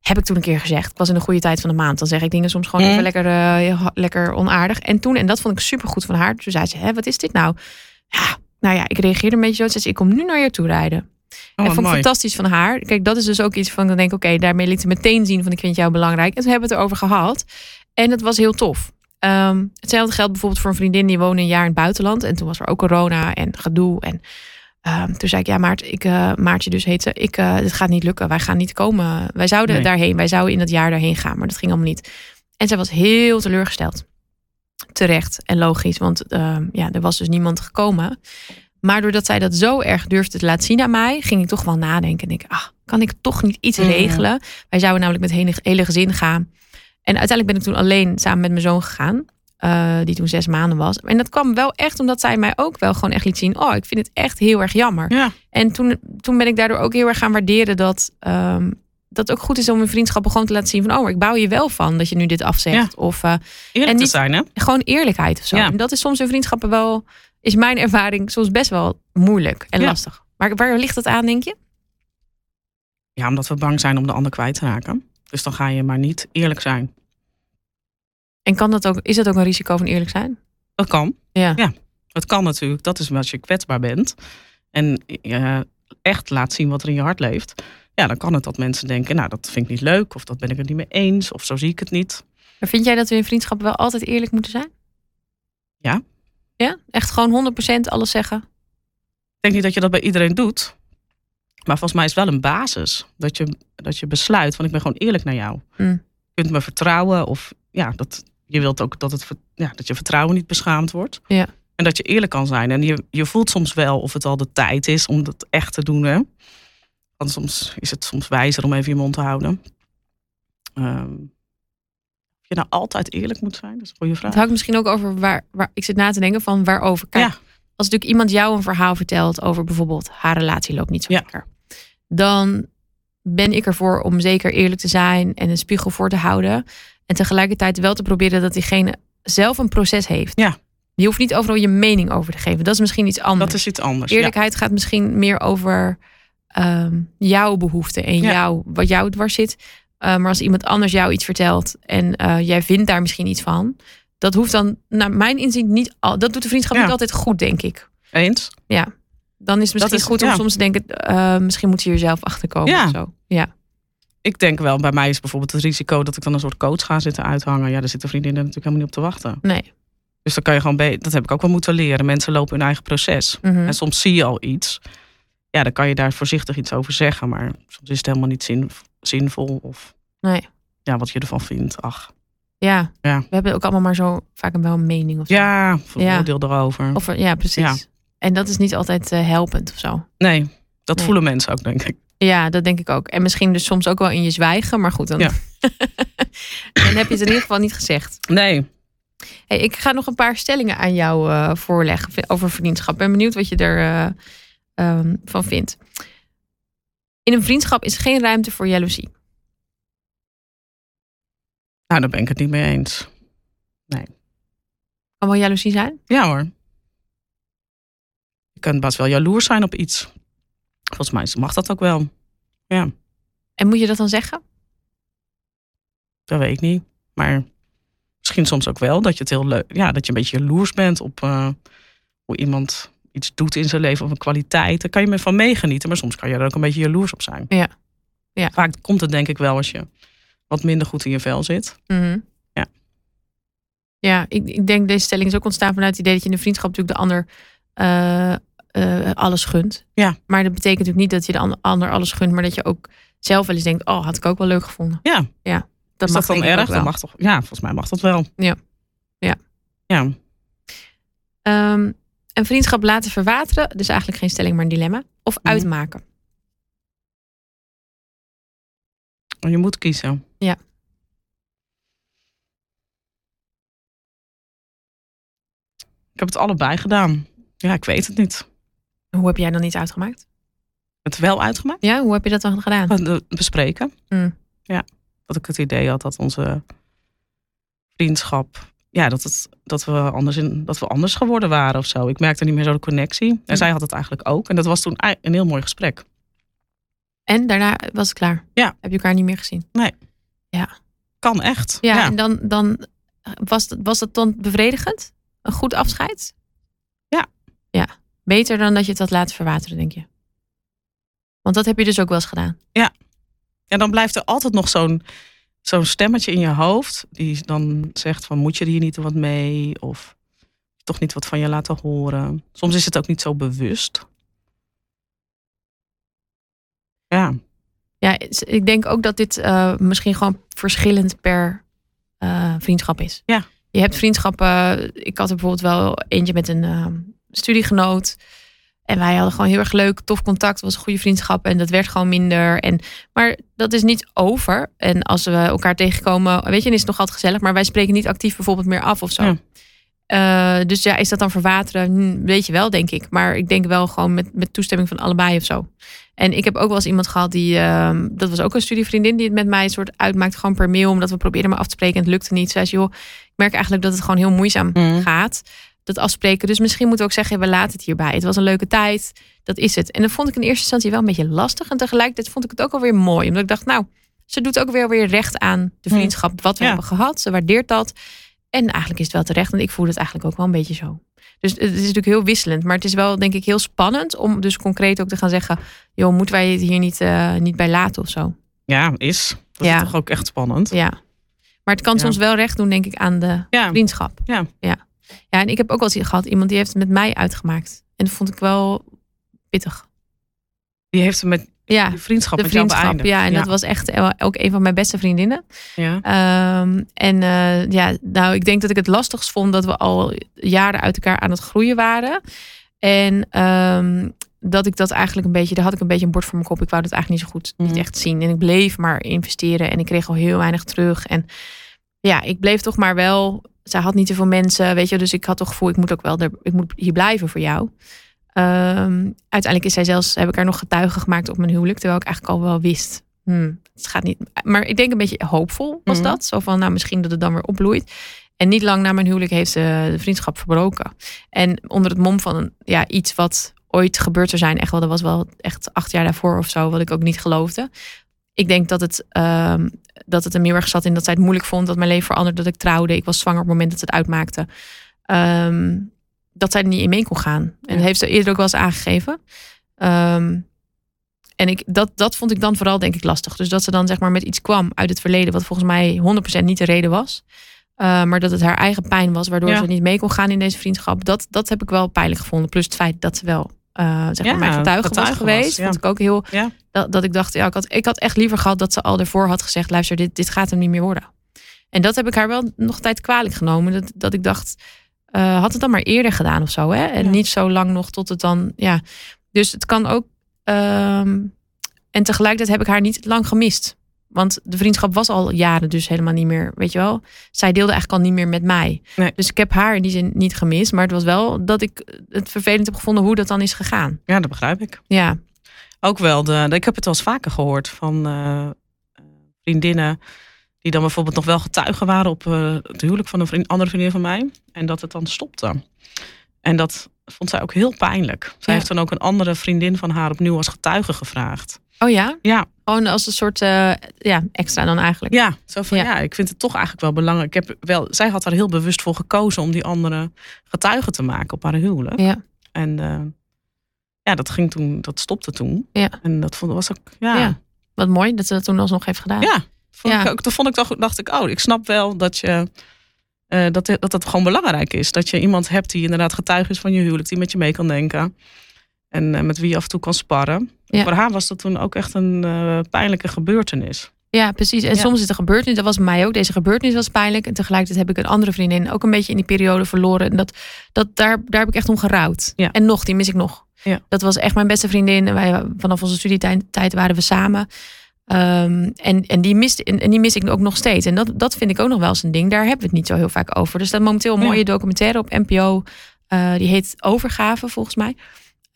Heb ik toen een keer gezegd. Ik was in een goede tijd van de maand. Dan zeg ik dingen soms gewoon Mm. even lekker, eh, lekker onaardig. En toen, en dat vond ik super goed van haar. Toen zei ze: Hé, wat is dit nou? Ja, nou ja, ik reageerde een beetje zo. Ze zei: Ik kom nu naar je toe rijden. Oh, en vond ik fantastisch van haar. Kijk, dat is dus ook iets van, ik denk, oké, daarmee liet ze meteen zien van, ik vind jou belangrijk. En toen hebben we het erover gehad. En het was heel tof. Ehm, hetzelfde geldt bijvoorbeeld voor een vriendin die woonde een jaar in het buitenland. En toen was er ook corona en gedoe. En ehm, toen zei ik, ja, Maart, ik, eh, Maartje dus heet ze. Ik, eh, dit gaat niet lukken. Wij gaan niet komen. Wij zouden Nee. daarheen. Wij zouden in dat jaar daarheen gaan. Maar dat ging allemaal niet. En zij was heel teleurgesteld. Terecht en logisch. Want ehm, ja, er was dus niemand gekomen. Maar doordat zij dat zo erg durfde te laten zien aan mij, ging ik toch wel nadenken. En ik, ah, kan ik toch niet iets Mhm. regelen? Wij zouden namelijk met het hele gezin gaan. En uiteindelijk ben ik toen alleen samen met mijn zoon gegaan. eh, die toen zes maanden was. En dat kwam wel echt omdat zij mij ook wel gewoon echt liet zien. Oh, ik vind het echt heel erg jammer. Ja, En toen, toen ben ik daardoor ook heel erg gaan waarderen dat. ehm, dat het ook goed is om in vriendschappen gewoon te laten zien van... oh, maar ik bouw je wel van dat je nu dit afzegt. Of eh, eerlijk En te zijn, hè? gewoon eerlijkheid of zo. Ja. En dat is soms in vriendschappen wel... is mijn ervaring soms best wel moeilijk en lastig. Maar waar ligt dat aan, denk je? Ja, omdat we bang zijn om de ander kwijt te raken. Dus dan ga je maar niet eerlijk zijn. En kan dat ook, is dat ook een risico van eerlijk zijn? Dat kan. Ja. Ja. Het kan natuurlijk. Dat is als je kwetsbaar bent. En je echt laat zien wat er in je hart leeft. ja, dan kan het dat mensen denken, nou, dat vind ik niet leuk, of dat ben ik het niet mee eens, of zo zie ik het niet. Maar vind jij dat we in vriendschappen wel altijd eerlijk moeten zijn? Ja. Ja? Echt gewoon 100% alles zeggen? Ik denk niet dat je dat bij iedereen doet. Maar volgens mij is het wel een basis. Dat je, dat je besluit van ik ben gewoon eerlijk naar jou. Mm. Je kunt me vertrouwen. Of ja, dat, je wilt ook dat, het, ja, dat je vertrouwen niet beschaamd wordt. Ja. En dat je eerlijk kan zijn. En je, je voelt soms wel of het al de tijd is om dat echt te doen. Hè? Want soms is het soms wijzer om even je mond te houden. Ehm, of je nou altijd eerlijk moet zijn, dat is een goede vraag. Het hangt misschien ook over waar, waar ik zit na te denken van waarover. Kijk, Ja. als natuurlijk iemand jou een verhaal vertelt over bijvoorbeeld haar relatie loopt niet zo Ja. lekker, dan ben ik ervoor om zeker eerlijk te zijn en een spiegel voor te houden. En tegelijkertijd wel te proberen dat diegene zelf een proces heeft. Ja. Je hoeft niet overal je mening over te geven. Dat is misschien iets anders. Dat is iets anders. ja. Eerlijkheid gaat misschien meer over ehm, jouw behoeften en Ja. jou, wat jou dwars zit. Uh, maar als iemand anders jou iets vertelt en uh, jij vindt daar misschien iets van, dat hoeft dan, naar mijn inzien, niet al. Dat doet de vriendschap Ja. niet altijd goed, denk ik. Eens? Ja. Dan is het misschien is- goed om soms te denken, uh, misschien moet je hier zelf achter komen Ja. of zo. Ja. Ik denk wel, bij mij is bijvoorbeeld het risico dat ik dan een soort coach ga zitten uithangen. Ja, daar zitten vriendinnen natuurlijk helemaal niet op te wachten. Nee. Dus dan kan je gewoon, dat heb ik ook wel moeten leren. Mensen lopen hun eigen proces. Mhm. En soms zie je al iets. Ja, dan kan je daar voorzichtig iets over zeggen. Maar soms is het helemaal niet zin, zinvol. Of Nee. ja, wat je ervan vindt. Ach. Ja. Ja. We hebben ook allemaal maar zo vaak een wel een mening of zo. Ja, of een Ja. oordeel erover. Of, ja, precies. Ja. En dat is niet altijd eh, helpend of zo. Nee, dat Nee. voelen mensen ook, denk ik. Ja, dat denk ik ook. En misschien dus soms ook wel in je zwijgen. Maar goed, dan, Ja. *laughs* dan heb je het in ieder geval niet gezegd. Nee. Hey, ik ga nog een paar stellingen aan jou eh, voorleggen over vriendschap. Ik ben benieuwd wat je er eh, ehm, van vindt. In een vriendschap is geen ruimte voor jaloezie. Nou, daar ben ik het niet mee eens. Kan wel jaloezie zijn? Ja hoor. Je kunt best wel jaloers zijn op iets. Volgens mij mag dat ook wel. Ja, En moet je dat dan zeggen? dat weet ik niet. Maar misschien soms ook wel dat je het heel leuk, ja, dat je een beetje jaloers bent op eh, hoe iemand iets doet in zijn leven of een kwaliteit. Daar kan je me van meegenieten, maar soms kan je er ook een beetje jaloers op zijn. Ja. Ja. Vaak komt het denk ik wel als je wat minder goed in je vel zit. Mhm. Ja. Ja, ik, ik denk deze stelling is ook ontstaan vanuit het idee dat je in een vriendschap natuurlijk de ander eh, eh, alles gunt. Ja. Maar dat betekent natuurlijk niet dat je de an- ander alles gunt, maar dat je ook zelf wel eens denkt, oh, had ik ook wel leuk gevonden. Ja. Dat is mag dat dan erg? Dat mag toch? Ja, volgens mij mag dat wel. Ja. Ja. Ja. Ehm, een vriendschap laten verwateren, dus eigenlijk geen stelling, maar een dilemma. Of Mhm. uitmaken. Je moet kiezen. Ja. Ik heb het allebei gedaan. Ja, ik weet het niet. Hoe heb jij dan niet uitgemaakt? Het wel uitgemaakt? Ja, hoe heb je dat dan gedaan? Bespreken. Mm. Ja, dat ik het idee had dat onze vriendschap, ja, dat, het, dat, we anders in, dat we anders geworden waren of zo. Ik merkte niet meer zo de connectie. En Mm. zij had het eigenlijk ook. En dat was toen een heel mooi gesprek. En daarna was het klaar. Ja. Heb je elkaar niet meer gezien? Kan echt. Ja, Ja, en dan, dan was, dat, was dat dan bevredigend? Een goed afscheid? Ja. Ja. Beter dan dat je het had laten verwateren, denk je? Want dat heb je dus ook wel eens gedaan. En dan blijft er altijd nog zo'n zo'n stemmetje in je hoofd. Die dan zegt van moet je er hier niet wat mee? Of toch niet wat van je laten horen. Soms is het ook niet zo bewust. Ja, Ja, ik denk ook dat dit eh, misschien gewoon verschillend per eh, vriendschap is. Ja. Je hebt vriendschappen. Ik had er bijvoorbeeld wel eentje met een eh, studiegenoot. En wij hadden gewoon heel erg leuk, tof contact. Het was een goede vriendschap en dat werd gewoon minder. En, maar dat is niet over. En als we elkaar tegenkomen, weet je, dan is het nog altijd gezellig. Maar wij spreken niet actief bijvoorbeeld meer af of zo. Ja. Eh, dus ja, is dat dan verwateren? Hm, weet je wel, denk ik. Maar ik denk wel gewoon met, met toestemming van allebei of zo. En ik heb ook wel eens iemand gehad die, ehm, dat was ook een studievriendin, die het met mij een soort uitmaakt, gewoon per mail, omdat we probeerden maar af te spreken en het lukte niet. Zei ze, joh, ik merk eigenlijk dat het gewoon heel moeizaam Mhm. gaat, dat afspreken. Dus misschien moeten we ook zeggen, we laten het hierbij. Het was een leuke tijd, dat is het. En dat vond ik in eerste instantie wel een beetje lastig. En tegelijkertijd vond ik het ook alweer mooi, omdat ik dacht, nou, ze doet ook weer, weer recht aan de Mhm. vriendschap, wat we Ja. hebben gehad. Ze waardeert dat. En eigenlijk is het wel terecht, want ik voel het eigenlijk ook wel een beetje zo. Dus het is natuurlijk heel wisselend. Maar het is wel, denk ik, heel spannend om dus concreet ook te gaan zeggen: joh, moeten wij het hier niet, uh, niet bij laten of zo? Ja, is. Dat ja. is toch ook echt spannend. Ja. Maar het kan ja. soms wel recht doen, denk ik, aan de vriendschap. Ja. ja. Ja, en ik heb ook wel eens gehad, iemand die heeft het met mij uitgemaakt. En dat vond ik wel pittig. Die heeft het met ja, de vriendschap, de vriendschap ja, en dat was echt ook een van mijn beste vriendinnen. Ja. Um, en uh, ja, nou, ik denk dat ik het lastigst vond dat we al jaren uit elkaar aan het groeien waren. En um, dat ik dat eigenlijk een beetje, daar had ik een beetje een bord voor mijn kop. Ik wou dat eigenlijk niet zo goed, niet echt zien. En ik bleef maar investeren en ik kreeg al heel weinig terug. En ja, ik bleef toch maar wel. Zij had niet te veel mensen, weet je, dus ik had toch gevoel, ik moet ook wel, ik moet hier blijven voor jou. Um, uiteindelijk is zij zelfs, heb ik haar nog getuige gemaakt op mijn huwelijk, terwijl ik eigenlijk al wel wist. Hmm, het gaat niet. Maar ik denk een beetje hoopvol was dat. Zo van, nou, misschien dat het dan weer opbloeit. En niet lang na mijn huwelijk heeft ze de vriendschap verbroken. En onder het mom van ja, iets wat ooit gebeurd zou zijn, echt wel, dat was wel echt acht jaar daarvoor of zo, wat ik ook niet geloofde. Ik denk dat het, um, dat het hem heel erg zat in dat zij het moeilijk vond, dat mijn leven veranderde, dat ik trouwde. Ik was zwanger op het moment dat het uitmaakte. Um, dat zij er niet in mee kon gaan. En dat heeft ze eerder ook wel eens aangegeven. Um, en ik, dat, dat vond ik dan vooral denk ik lastig. Dus dat ze dan zeg maar met iets kwam uit het verleden... wat volgens mij 100% niet de reden was. Uh, maar dat het haar eigen pijn was... waardoor ja. ze niet mee kon gaan in deze vriendschap. Dat, dat heb ik wel pijnlijk gevonden. Plus het feit dat ze wel uh, zeg maar ja, mijn getuige, was geweest. Ja. Vond ik ook heel... Dat, dat ik dacht, ja, ik had, ik had echt liever gehad... dat ze al ervoor had gezegd... luister, dit, dit gaat hem niet meer worden. En dat heb ik haar wel nog tijd kwalijk genomen. Dat, dat ik dacht... Uh, had het dan maar eerder gedaan of zo. Hè? En niet zo lang nog tot het dan. Ja. Dus het kan ook. Um, en tegelijkertijd heb ik haar niet lang gemist. Want de vriendschap was al jaren dus helemaal niet meer. Weet je wel? Zij deelde eigenlijk al niet meer met mij. Nee. Dus ik heb haar in die zin niet gemist. Maar het was wel dat ik het vervelend heb gevonden hoe dat dan is gegaan. Ja, dat begrijp ik. Ja. Ook wel. De, ik heb het wel eens vaker gehoord van uh, vriendinnen die dan bijvoorbeeld nog wel getuigen waren op uh, het huwelijk van een vriend, andere vriendin van mij. En dat het dan stopte. En dat vond zij ook heel pijnlijk. Zij ja. heeft dan ook een andere vriendin van haar opnieuw als getuige gevraagd. Oh ja? Ja. Gewoon als een soort uh, ja, extra dan eigenlijk. Ja, zo van ja. ja. ik vind het toch eigenlijk wel belangrijk. Ik heb wel, zij had er heel bewust voor gekozen om die andere getuige te maken op haar huwelijk. Ja. En uh, ja, dat ging toen, dat stopte toen. Ja. En dat vond, was ook, ja. ja. Wat mooi dat ze dat toen alsnog heeft gedaan. Ja, Vond ja. ik ook, toen vond ik toch, dacht ik, oh, ik snap wel dat je. Uh, dat, dat het gewoon belangrijk is. Dat je iemand hebt die inderdaad getuige is van je huwelijk, die met je mee kan denken. En uh, met wie je af en toe kan sparren. Ja. Voor haar was dat toen ook echt een uh, pijnlijke gebeurtenis. Ja, precies. En ja. soms is de gebeurtenis, dat was mij ook. Deze gebeurtenis was pijnlijk. En tegelijkertijd heb ik een andere vriendin ook een beetje in die periode verloren. En dat, dat, daar, daar heb ik echt om gerouwd. Ja. En nog, die mis ik nog. Ja. Dat was echt mijn beste vriendin. En wij, vanaf onze studietijd waren we samen. Um, en, en, die mist, en, en die mis ik ook nog steeds. En dat, dat vind ik ook nog wel eens een ding. Daar hebben we het niet zo heel vaak over. Er staat momenteel een mooie ja. documentaire op NPO. Uh, die heet Overgave, volgens mij.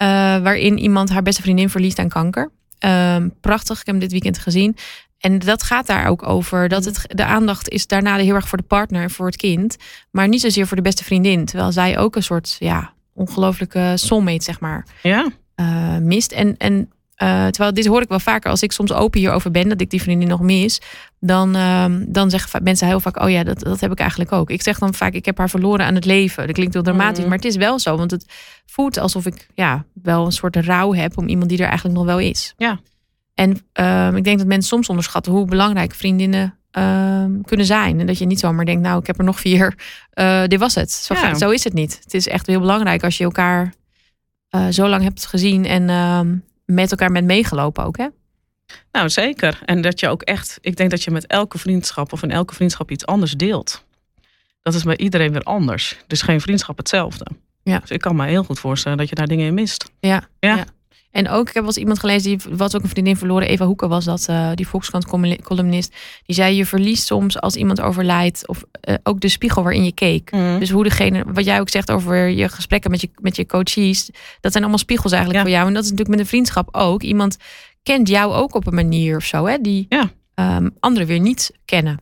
Uh, waarin iemand haar beste vriendin verliest aan kanker. Um, prachtig, ik heb hem dit weekend gezien. En dat gaat daar ook over. Dat het, de aandacht is daarna heel erg voor de partner en voor het kind. Maar niet zozeer voor de beste vriendin. Terwijl zij ook een soort ja, ongelooflijke soulmate, zeg maar, ja. uh, mist. En, en Uh, terwijl dit hoor ik wel vaker als ik soms open hierover ben, dat ik die vriendin nog mis. Dan, uh, dan zeggen mensen heel vaak: Oh ja, dat, dat heb ik eigenlijk ook. Ik zeg dan vaak: Ik heb haar verloren aan het leven. Dat klinkt heel dramatisch, mm. maar het is wel zo. Want het voelt alsof ik ja, wel een soort rouw heb om iemand die er eigenlijk nog wel is. Ja. En uh, ik denk dat mensen soms onderschatten hoe belangrijk vriendinnen ehm, kunnen zijn. En dat je niet zomaar denkt: Nou, ik heb er nog vier. *laughs* Eh, dit was het. Zo, ja. zo is het niet. Het is echt heel belangrijk als je elkaar eh, zo lang hebt gezien en ehm, met elkaar bent meegelopen ook, hè? Nou, zeker. En dat je ook echt, ik denk dat je met elke vriendschap of in elke vriendschap iets anders deelt. Dat is bij iedereen weer anders. Dus geen vriendschap hetzelfde. Ja. Dus ik kan me heel goed voorstellen dat je daar dingen in mist. Ja. ja. ja. En ook, ik heb wel eens iemand gelezen, die was ook een vriendin verloren. Eva Hoeken was dat, uh, die Volkskrant-columnist. Die zei, je verliest soms als iemand overlijdt... of uh, ook de spiegel waarin je keek. Mm. Dus hoe degene, wat jij ook zegt over je gesprekken met je, met je coaches... dat zijn allemaal spiegels eigenlijk ja. voor jou. En dat is natuurlijk met een vriendschap ook. Iemand kent jou ook op een manier of zo, hè, die ja. um, anderen weer niet kennen.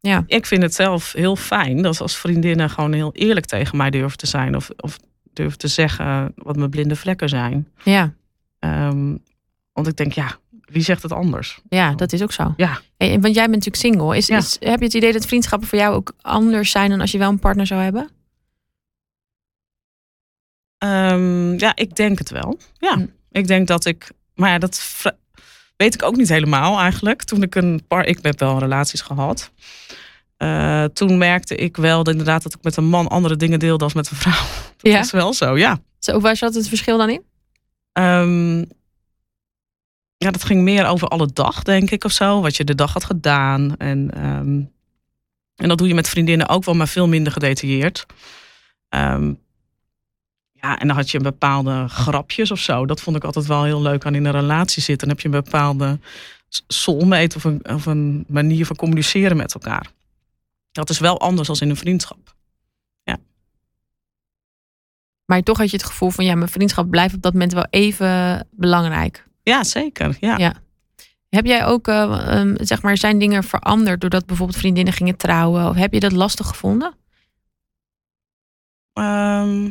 Ja. Ik vind het zelf heel fijn dat als vriendinnen gewoon heel eerlijk tegen mij durven te zijn... of, of durven te zeggen wat mijn blinde vlekken zijn. Ja. Um, want ik denk, ja, wie zegt het anders? Ja, dat is ook zo. Ja. Hey, want jij bent natuurlijk single. Is, ja. is, heb je het idee dat vriendschappen voor jou ook anders zijn dan als je wel een partner zou hebben? Ehm, ja, ik denk het wel. Ja, Hm. ik denk dat ik. Maar ja, dat weet ik ook niet helemaal eigenlijk. Toen ik een paar. Ik heb wel relaties gehad. Eh, toen merkte ik wel dat inderdaad dat ik met een man andere dingen deelde als met een vrouw. *laughs* Dat Ja. is wel zo, ja. Zo, waar zat het verschil dan in? Ehm, ja, dat ging meer over alle dag, denk ik, of zo. Wat je de dag had gedaan. En, ehm, en dat doe je met vriendinnen ook wel, maar veel minder gedetailleerd. Ehm, ja, en dan had je bepaalde grapjes of zo. Dat vond ik altijd wel heel leuk aan in een relatie zitten. Dan heb je een bepaalde soulmate of een, of een manier van communiceren met elkaar. Dat is wel anders dan in een vriendschap. Maar toch had je het gevoel van ja, mijn vriendschap blijft op dat moment wel even belangrijk. Ja, zeker. Ja. Ja. Heb jij ook, eh, ehm, zeg maar, zijn dingen veranderd doordat bijvoorbeeld vriendinnen gingen trouwen? Of heb je dat lastig gevonden? Ehm,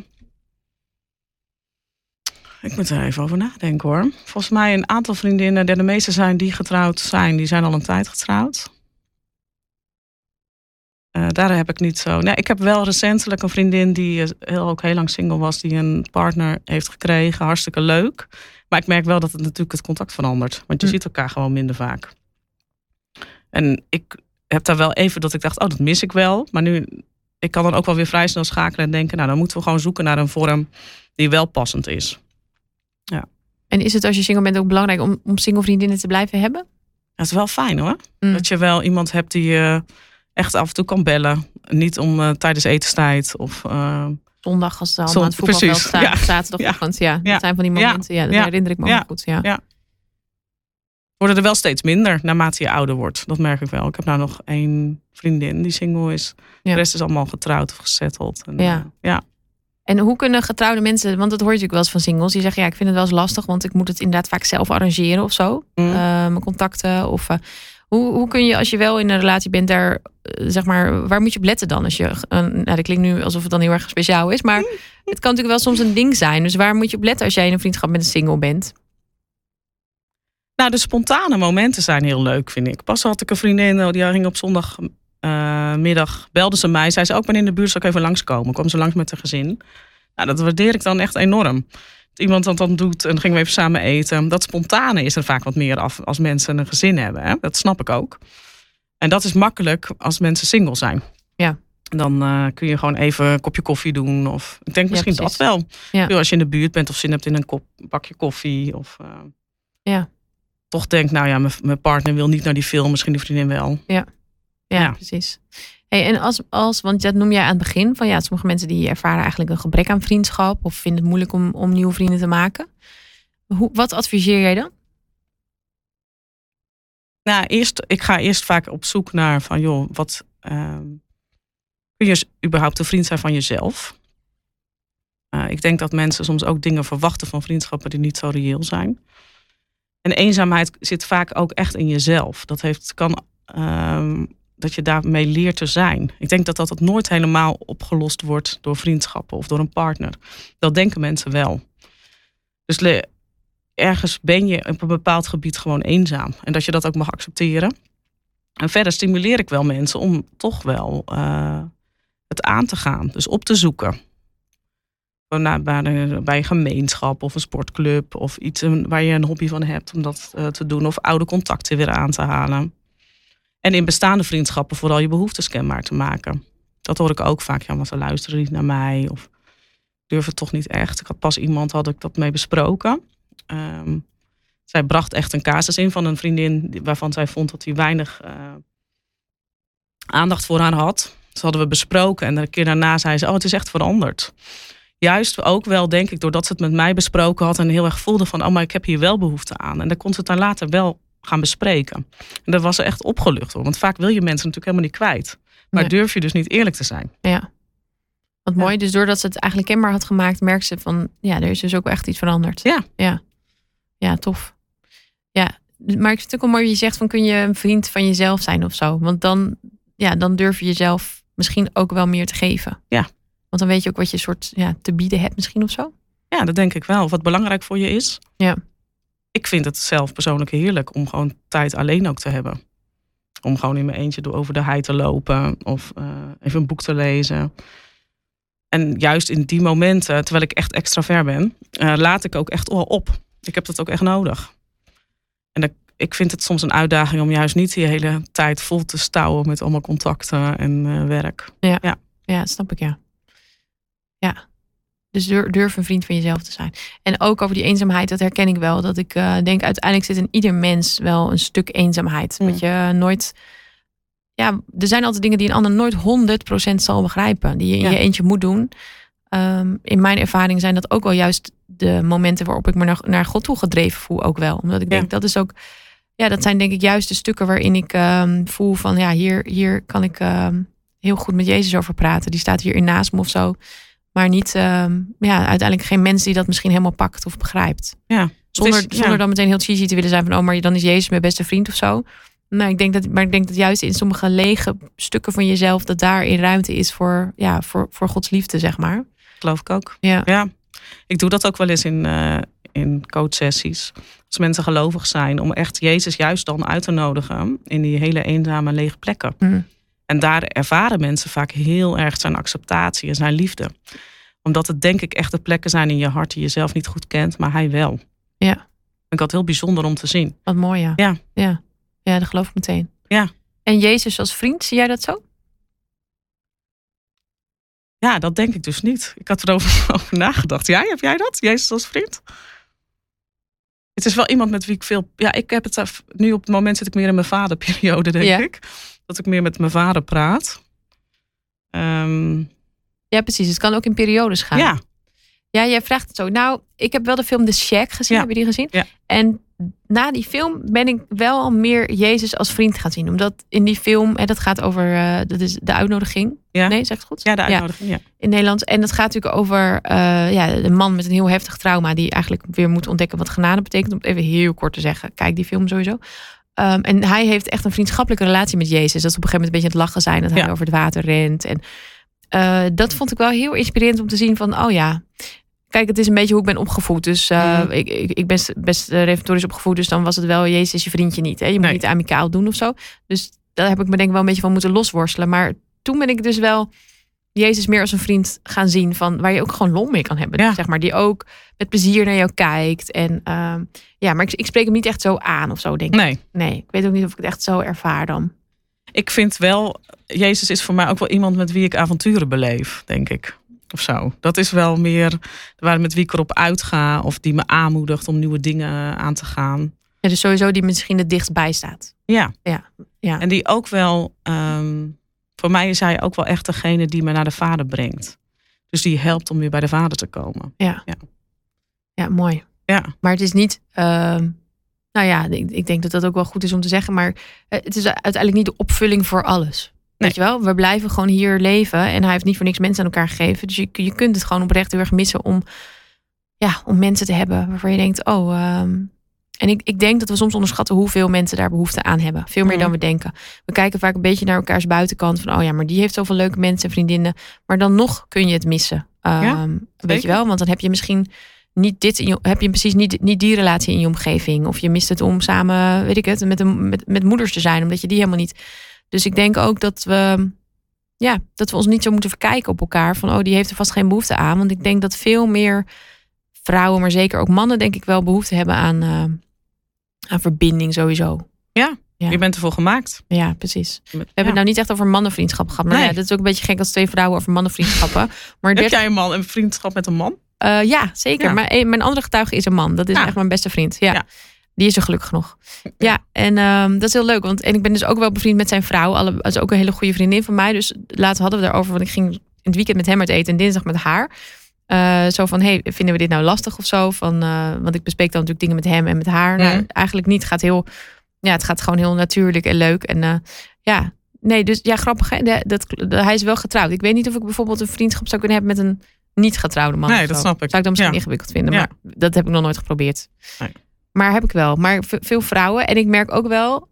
ik moet er even over nadenken hoor. Volgens mij een aantal vriendinnen, de meeste zijn die getrouwd zijn, die zijn al een tijd getrouwd. Eh, daar heb ik niet zo. Nee, ik heb wel recentelijk een vriendin die eh, heel, ook heel lang single was, die een partner heeft gekregen. Hartstikke leuk. Maar ik merk wel dat het natuurlijk het contact verandert. Want je Hm. ziet elkaar gewoon minder vaak. En ik heb daar wel even dat ik dacht, oh, dat mis ik wel. Maar nu, ik kan dan ook wel weer vrij snel schakelen en denken, nou, dan moeten we gewoon zoeken naar een vorm die wel passend is. En is het als je single bent ook belangrijk om, om single vriendinnen te blijven hebben? Dat is wel fijn hoor. Mm. Dat je wel iemand hebt die je echt af en toe kan bellen. Niet om eh, tijdens etenstijd of eh, Zondag als ze allemaal Zon- aan het voetbalveld precies, staan. ja. Of zaterdagochtend. Ja. Ja. Dat zijn van die momenten. Ja, dat herinner ik me ook goed. Ja. Ja. worden er wel steeds minder naarmate je ouder wordt. Dat merk ik wel. Ik heb nou nog één vriendin die single is. De rest is allemaal getrouwd of gezetteld. En, Ja. eh, ja. En hoe kunnen getrouwde mensen, want dat hoor je natuurlijk wel eens van singles, die zeggen ja, ik vind het wel eens lastig, want ik moet het inderdaad vaak zelf arrangeren of zo. Mm. Mijn contacten. Of, hoe, hoe kun je, als je wel in een relatie bent, daar, zeg maar, waar moet je op letten dan? Als je, nou, dat klinkt nu alsof het dan heel erg speciaal is, maar het kan natuurlijk wel soms een ding zijn. Dus waar moet je op letten als jij in een vriendschap met een single bent? Nou, de spontane momenten zijn heel leuk, vind ik. Pas had ik een vriendin, oh, die ging op zondagmiddag, belde ze mij. Zei ze ook, ben in de buurt, zal ik even langskomen? Kwam ze langs met haar gezin. Nou, dat waardeer ik dan echt enorm. Dat iemand dat dan doet en dan gingen we even samen eten. Dat spontane is er vaak wat meer af als mensen een gezin hebben. Hè? Dat snap ik ook. En dat is makkelijk als mensen single zijn. Ja. Dan eh, kun je gewoon even een kopje koffie doen. Of ik denk Ja, misschien dat wel. Ja. Als je in de buurt bent of zin hebt in een kop, bakje koffie. Of, eh, Ja. Toch denk, nou ja, mijn- mijn partner wil niet naar die film, misschien die vriendin wel. Ja, Ja. precies. Hey, en als, als, want dat noem jij aan het begin van ja, sommige mensen die ervaren eigenlijk een gebrek aan vriendschap of vinden het moeilijk om, om nieuwe vrienden te maken. Hoe, wat adviseer jij dan? Nou, eerst, ik ga eerst vaak op zoek naar van, joh, wat ehm, kun je überhaupt een vriend zijn van jezelf? Eh, ik denk dat mensen soms ook dingen verwachten van vriendschappen die niet zo reëel zijn. En eenzaamheid zit vaak ook echt in jezelf. Dat heeft, kan ehm, dat je daarmee leert te zijn. Ik denk dat dat nooit helemaal opgelost wordt door vriendschappen of door een partner. Dat denken mensen wel. Dus ergens ben je op een bepaald gebied gewoon eenzaam. En dat je dat ook mag accepteren. En verder stimuleer ik wel mensen om toch wel eh, het aan te gaan. Dus op te zoeken. Bij een, gemeenschap of een sportclub. Of iets waar je een hobby van hebt om dat eh, te doen. Of oude contacten weer aan te halen. En in bestaande vriendschappen vooral je behoeftes kenbaar te maken. Dat hoor ik ook vaak. Ja, maar ze luisteren niet naar mij. Of durven toch niet echt. Ik had pas iemand, had ik dat mee besproken. Ehm, zij bracht echt een casus in van een vriendin waarvan zij vond dat hij weinig eh, aandacht voor haar had. Dat hadden we besproken en een keer daarna zei ze: Oh, het is echt veranderd. Juist ook wel, denk ik, doordat ze het met mij besproken had en heel erg voelde van: Oh, maar ik heb hier wel behoefte aan. En dan kon ze het dan later wel gaan bespreken. En daar was ze echt opgelucht door. Want vaak wil je mensen natuurlijk helemaal niet kwijt. Maar Nee. durf je dus niet eerlijk te zijn. Ja. Wat Ja. mooi. Dus doordat ze het eigenlijk kenbaar had gemaakt, merkte ze van ja, er is dus ook echt iets veranderd. Ja. Ja, ja tof. Ja, maar ik vind het ook wel mooi je zegt van kun je een vriend van jezelf zijn of zo. Want dan, ja, dan durf je jezelf misschien ook wel meer te geven. Ja. Want dan weet je ook wat je soort ja, te bieden hebt misschien of zo. Ja, dat denk ik wel. Of wat belangrijk voor je is. Ja. Ik vind het zelf persoonlijk heerlijk om gewoon tijd alleen ook te hebben. Om gewoon in mijn eentje door over de hei te lopen. Of eh, even een boek te lezen. En juist in die momenten, terwijl ik echt extravert ben, uh, laat ik ook echt op. Ik heb dat ook echt nodig. En dat, ik vind het soms een uitdaging om juist niet die hele tijd vol te stouwen met allemaal contacten en uh, werk. Ja. ja, ja, snap ik ja. Ja. Dus durf, een vriend van jezelf te zijn. En ook over die eenzaamheid, dat herken ik wel. Dat ik uh, denk, uiteindelijk zit in ieder mens wel een stuk eenzaamheid. Mm. Wat je nooit. Ja, er zijn altijd dingen die een ander nooit 100% zal begrijpen. Die je in je eentje moet doen. Um, in mijn ervaring zijn dat ook wel juist de momenten waarop ik me naar, naar God toe gedreven voel. Ook wel. Omdat ik denk, dat is ook. Ja, dat zijn denk ik juist de stukken waarin ik um, voel van ja, hier, hier kan ik um, heel goed met Jezus over praten. Die staat hier in naast me of zo. Maar niet, ehm, ja, uiteindelijk geen mens die dat misschien helemaal pakt of begrijpt. Ja. Zonder, zonder dan meteen heel cheesy te willen zijn van, oh, maar dan is Jezus mijn beste vriend of zo. Nou, ik denk dat, maar ik denk dat juist in sommige lege stukken van jezelf, dat daarin ruimte is voor, ja, voor, voor Gods liefde, zeg maar. Geloof ik ook. Ja. ja. Ik doe dat ook wel eens in, uh, in coachsessies. Als mensen gelovig zijn, om echt Jezus juist dan uit te nodigen in die hele eenzame lege plekken. Mm. En daar ervaren mensen vaak heel erg zijn acceptatie en zijn liefde. Omdat het denk ik echt de plekken zijn in je hart die je zelf niet goed kent, maar hij wel. Ja. Ik had heel bijzonder om te zien. Wat mooi, ja. Ja. Ja, ja dat geloof ik meteen. Ja. En Jezus als vriend, zie jij dat zo? Ja, dat denk ik dus niet. Ik had erover *laughs* over nagedacht. Jij, heb jij dat? Jezus als vriend? Het is wel iemand met wie ik veel. Ja, ik heb het nu op het moment zit ik meer in mijn vaderperiode, denk Ja. ik. Dat ik meer met mijn vader praat. Ehm, Ja, precies. Het kan ook in periodes gaan. ja, Ja, jij vraagt het zo. Nou, ik heb wel de film The Shack gezien. Ja. Heb je die gezien? Ja. En na die film ben ik wel al meer Jezus als vriend gaan zien. Omdat in die film, en dat gaat over eh, dat is de uitnodiging. Ja. Nee, zeg ik het goed? ja, de uitnodiging. Ja. in Nederland. En dat gaat natuurlijk over eh, ja, een man met een heel heftig trauma. Die eigenlijk weer moet ontdekken wat genade betekent. Om het even heel kort te zeggen. Kijk die film sowieso. Ehm, en hij heeft echt een vriendschappelijke relatie met Jezus. Dat ze op een gegeven moment een beetje aan het lachen zijn. Dat hij Ja. over het water rent. En eh, dat vond ik wel heel inspirerend om te zien van... Oh ja, kijk het is een beetje hoe ik ben opgevoed. Dus eh, Mhm. ik, ik, ik ben best eh, reformatorisch opgevoed. Dus dan was het wel Jezus is je vriendje niet. Hè? Je moet Nee. niet amicaal doen of zo. Dus daar heb ik me denk ik wel een beetje van moeten losworstelen. Maar toen ben ik dus wel... Jezus meer als een vriend gaan zien van waar je ook gewoon lol mee kan hebben. Ja. Zeg maar, die ook met plezier naar jou kijkt. En ehm, ja, maar ik, ik spreek hem niet echt zo aan of zo, denk ik. Nee, Nee, ik weet ook niet of ik het echt zo ervaar dan. ik vind wel. Jezus is voor mij ook wel iemand met wie ik avonturen beleef, denk ik. Of zo. Dat is wel meer waar met wie ik erop uitga. Of die me aanmoedigt om nieuwe dingen aan te gaan. Ja, dus sowieso die misschien het dichtst bij staat. Ja. Ja, ja. En die ook wel, ehm, voor mij is hij ook wel echt degene die me naar de vader brengt. Dus die helpt om weer bij de vader te komen. Ja, Ja. ja mooi. Ja, Maar het is niet. ehm, nou ja, ik, ik denk dat dat ook wel goed is om te zeggen. Maar eh, het is uiteindelijk niet de opvulling voor alles. Weet je wel, we blijven gewoon hier leven. En hij heeft niet voor niks mensen aan elkaar gegeven. Dus je, je kunt het gewoon oprecht heel erg missen om, ja, om mensen te hebben waarvan je denkt, oh. ehm, en ik, ik denk dat we soms onderschatten hoeveel mensen daar behoefte aan hebben. Veel meer Mhm. dan we denken. We kijken vaak een beetje naar elkaars buitenkant. Van, oh ja, maar die heeft zoveel leuke mensen en vriendinnen. Maar dan nog kun je het missen. Ehm, weet je wel? Want dan heb je misschien niet dit in je, heb je precies niet, niet die relatie in je omgeving. Of je mist het om samen, weet ik het, met, een, met, met moeders te zijn, omdat je die helemaal niet. Dus ik denk ook dat we, ja, dat we ons niet zo moeten verkijken op elkaar. Van, oh, die heeft er vast geen behoefte aan. Want ik denk dat veel meer vrouwen, maar zeker ook mannen, denk ik wel behoefte hebben aan, eh, aan verbinding sowieso. Ja. je bent ervoor gemaakt. Ja, precies. We hebben het nou niet echt over mannenvriendschap gehad. Maar Nee. ja, dat is ook een beetje gek als twee vrouwen over mannenvriendschappen. *laughs* Maar Heb 30 jij een man, een vriendschap met een man? eh, ja, zeker. Maar mijn andere getuige is een man. Dat is Ja. echt mijn beste vriend. Ja. Ja. Die is er gelukkig nog. Ja, en ehm, dat is heel leuk. Want en ik ben dus ook wel bevriend met zijn vrouw. Alle, dat is ook een hele goede vriendin van mij. Dus laatst hadden we daarover. Want ik ging in het weekend met hem uit eten en dinsdag met haar. Eh, zo van, hey, vinden we dit nou lastig of zo? Van, eh, want ik bespreek dan natuurlijk dingen met hem en met haar. Nou, eigenlijk niet. Het gaat heel, ja, het gaat gewoon heel natuurlijk en leuk. En eh, ja, nee, dus ja, grappig. Hè? Dat, de- hij is wel getrouwd. Ik weet niet of ik bijvoorbeeld een vriendschap zou kunnen hebben met een niet getrouwde man. Nee, dat snap ik. Zou ik dan misschien Ja. ingewikkeld vinden. Ja. Maar dat heb ik nog nooit geprobeerd. Nee. Maar heb ik wel. Maar veel vrouwen. En ik merk ook wel.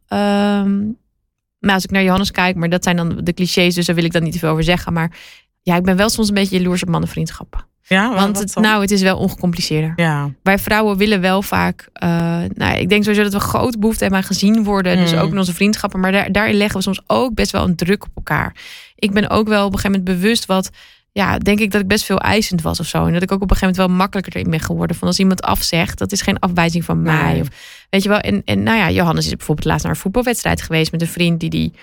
nou, als ik naar Johannes kijk, maar dat zijn dan de clichés, dus daar wil ik dan niet te veel over zeggen. Maar ja, ik ben wel soms een beetje jaloers op mannenvriendschappen. Ja, wa- Want het, nou, het is wel ongecompliceerder. ja. Wij vrouwen willen wel vaak. eh, nou, ik denk sowieso dat we grote behoefte hebben aan gezien worden. Dus Mm. ook in onze vriendschappen. Maar daar, daarin leggen we soms ook best wel een druk op elkaar. Ik ben ook wel op een gegeven moment bewust wat. Ja, denk ik dat ik best veel eisend was of zo. En dat ik ook op een gegeven moment wel makkelijker erin ben geworden. Van als iemand afzegt, dat is geen afwijzing van mij. Nee. Of, weet je wel. En, en nou ja, Johannes is bijvoorbeeld laatst naar een voetbalwedstrijd geweest met een vriend die die,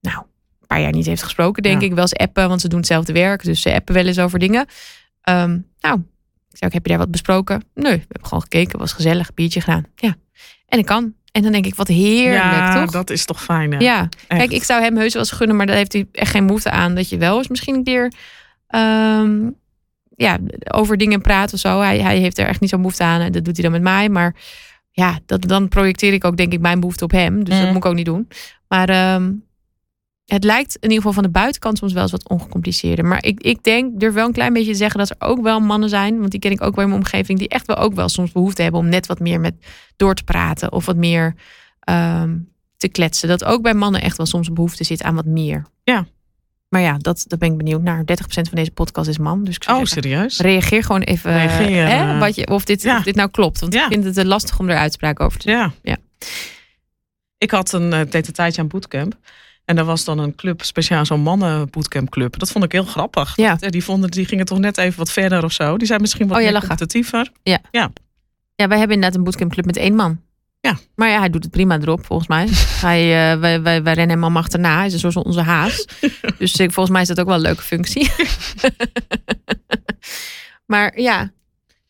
nou, een paar jaar niet heeft gesproken, denk Ja. ik. Wel eens appen, want ze doen hetzelfde werk. Dus ze appen wel eens over dingen. Ehm, nou, ik zei ook, heb je daar wat besproken? Nee, we hebben gewoon gekeken, was gezellig, biertje gedaan. Ja, en ik kan. En dan denk ik, wat heerlijk, ja, toch? dat is toch fijn. Hè? Ja, Echt. kijk, ik zou hem heus wel eens gunnen, maar daar heeft hij echt geen behoefte aan. Dat je wel eens misschien een keer ehm, ja, over dingen praat of zo. Hij, hij heeft er echt niet zo'n behoefte aan en dat doet hij dan met mij. Maar ja, dat, dan projecteer ik ook denk ik mijn behoefte op hem. Dus dat Mhm. moet ik ook niet doen. Maar ehm, het lijkt in ieder geval van de buitenkant soms wel eens wat ongecompliceerder. Maar ik, ik denk, durf wel een klein beetje te zeggen dat er ook wel mannen zijn. Want die ken ik ook wel in mijn omgeving. Die echt wel ook wel soms behoefte hebben om net wat meer met door te praten. Of wat meer ehm, te kletsen. Dat ook bij mannen echt wel soms een behoefte zit aan wat meer. Ja. Maar ja, dat, dat ben ik benieuwd naar. 30% van deze podcast is man. Dus ik zou Oh, zeggen, serieus? reageer gewoon even Reageer, hè, eh, wat je, of, dit, ja. of dit nou klopt. Want Ja. ik vind het te lastig om er uitspraak over te doen. Ja. Ja. Ik had een, eh, deed een tijdje aan bootcamp. En daar was dan een club, speciaal zo'n mannen bootcamp club. Dat vond ik heel grappig. Ja. Eh, Die, vonden, die gingen toch net even wat verder of zo. Die zijn misschien wat Oh, jij meer lachen. competitiever. Ja, wij hebben inderdaad een bootcampclub met één man. Ja. Maar ja, hij doet het prima erop, volgens mij. *laughs* hij, eh, wij, wij, wij rennen hem allemaal achterna. Hij is een soort onze haas. *laughs* dus volgens mij is dat ook wel een leuke functie. *laughs* maar ja.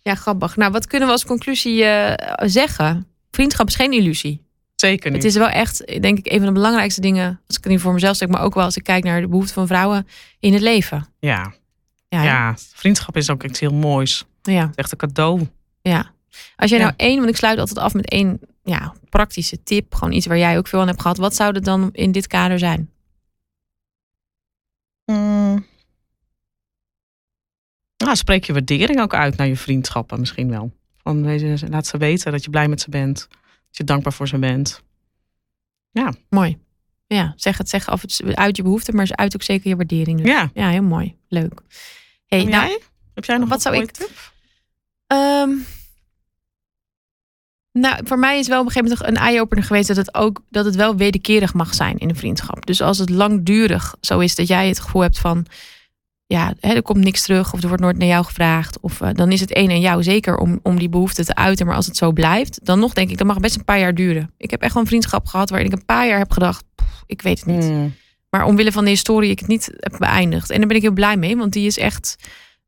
ja, grappig. Nou, wat kunnen we als conclusie eh, zeggen? Vriendschap is geen illusie. Zeker niet. Het is wel echt, denk ik, een van de belangrijkste dingen. Als ik het niet voor mezelf zeg, maar ook wel als ik kijk naar de behoeften van vrouwen in het leven. Ja. Ja, ja, vriendschap is ook iets heel moois. ja. Echt een cadeau. Ja. Als jij Ja. nou één, want ik sluit altijd af met één ja, praktische tip, gewoon iets waar jij ook veel aan hebt gehad. Wat zou dat dan in dit kader zijn? Mm. Nou, spreek je waardering ook uit naar je vriendschappen misschien wel. Van, laat ze weten dat je blij met ze bent. Dat je dankbaar voor ze bent. Mooi. Ja, zeg het, zeg af het uit je behoeften, maar uit ook zeker je waardering. Dus. Ja. Ja, heel mooi. Leuk. Hey, En nou, jij? Heb jij nog wat een zou ik- tip? Ehm, nou, voor mij is wel op een gegeven moment een eye-opener geweest dat het ook dat het wel wederkerig mag zijn in een vriendschap. Dus als het langdurig zo is dat jij het gevoel hebt van ja, hè, er komt niks terug of er wordt nooit naar jou gevraagd, of eh, dan is het één en jou zeker om, om die behoefte te uiten. Maar als het zo blijft, dan nog denk ik, dat mag best een paar jaar duren. Ik heb echt wel een vriendschap gehad waarin ik een paar jaar heb gedacht, "Pff, ik weet het niet. Mm. Maar omwille van de historie ik het niet heb beëindigd. En daar ben ik heel blij mee, want die is echt,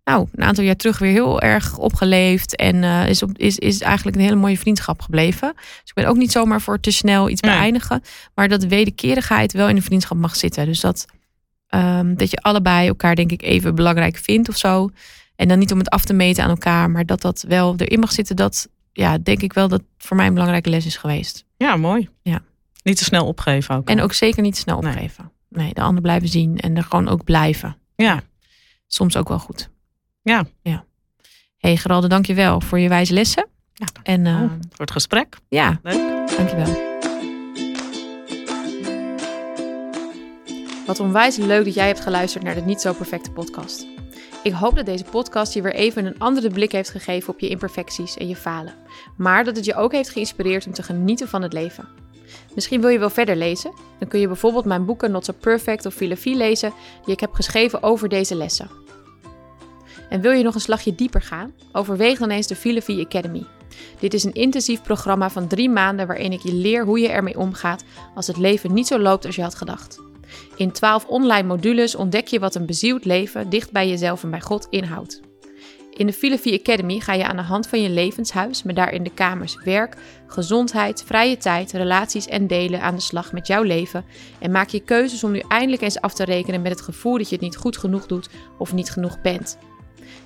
nou, een aantal jaar terug weer heel erg opgeleefd. En eh, is, op, is, is eigenlijk een hele mooie vriendschap gebleven. Dus ik ben ook niet zomaar voor te snel iets Nee. beëindigen. Maar dat wederkerigheid wel in een vriendschap mag zitten. Dus dat, ehm, dat je allebei elkaar, denk ik, even belangrijk vindt of zo. En dan niet om het af te meten aan elkaar, maar dat dat wel erin mag zitten. Dat, ja, denk ik wel dat voor mij een belangrijke les is geweest. Ja, mooi. Ja. Niet te snel opgeven ook. En ook zeker niet te snel Nee. opgeven. Nee, de ander blijven zien en er gewoon ook blijven. Ja. Soms ook wel goed. Ja. ja. hey, Geralde, dank je wel voor je wijze lessen. Ja, En eh, Oh, voor het gesprek. ja, Leuk. dank je wel. Wat onwijs leuk dat jij hebt geluisterd naar de Niet Zo Perfecte podcast. Ik hoop dat deze podcast je weer even een andere blik heeft gegeven op je imperfecties en je falen. Maar dat het je ook heeft geïnspireerd om te genieten van het leven. Misschien wil je wel verder lezen? Dan kun je bijvoorbeeld mijn boeken Not So Perfect of Filosofie lezen die ik heb geschreven over deze lessen. En wil je nog een slagje dieper gaan? Overweeg dan eens de Filosofie Academy. Dit is een intensief programma van drie maanden waarin ik je leer hoe je ermee omgaat als het leven niet zo loopt als je had gedacht. In 12 online modules ontdek je wat een bezield leven dicht bij jezelf en bij God inhoudt. In de Filosofie Academy ga je aan de hand van je levenshuis, met daarin de kamers werk, gezondheid, vrije tijd, relaties en delen aan de slag met jouw leven en maak je keuzes om nu eindelijk eens af te rekenen met het gevoel dat je het niet goed genoeg doet of niet genoeg bent.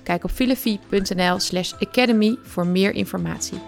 Kijk op filosofie.nl slash academy voor meer informatie.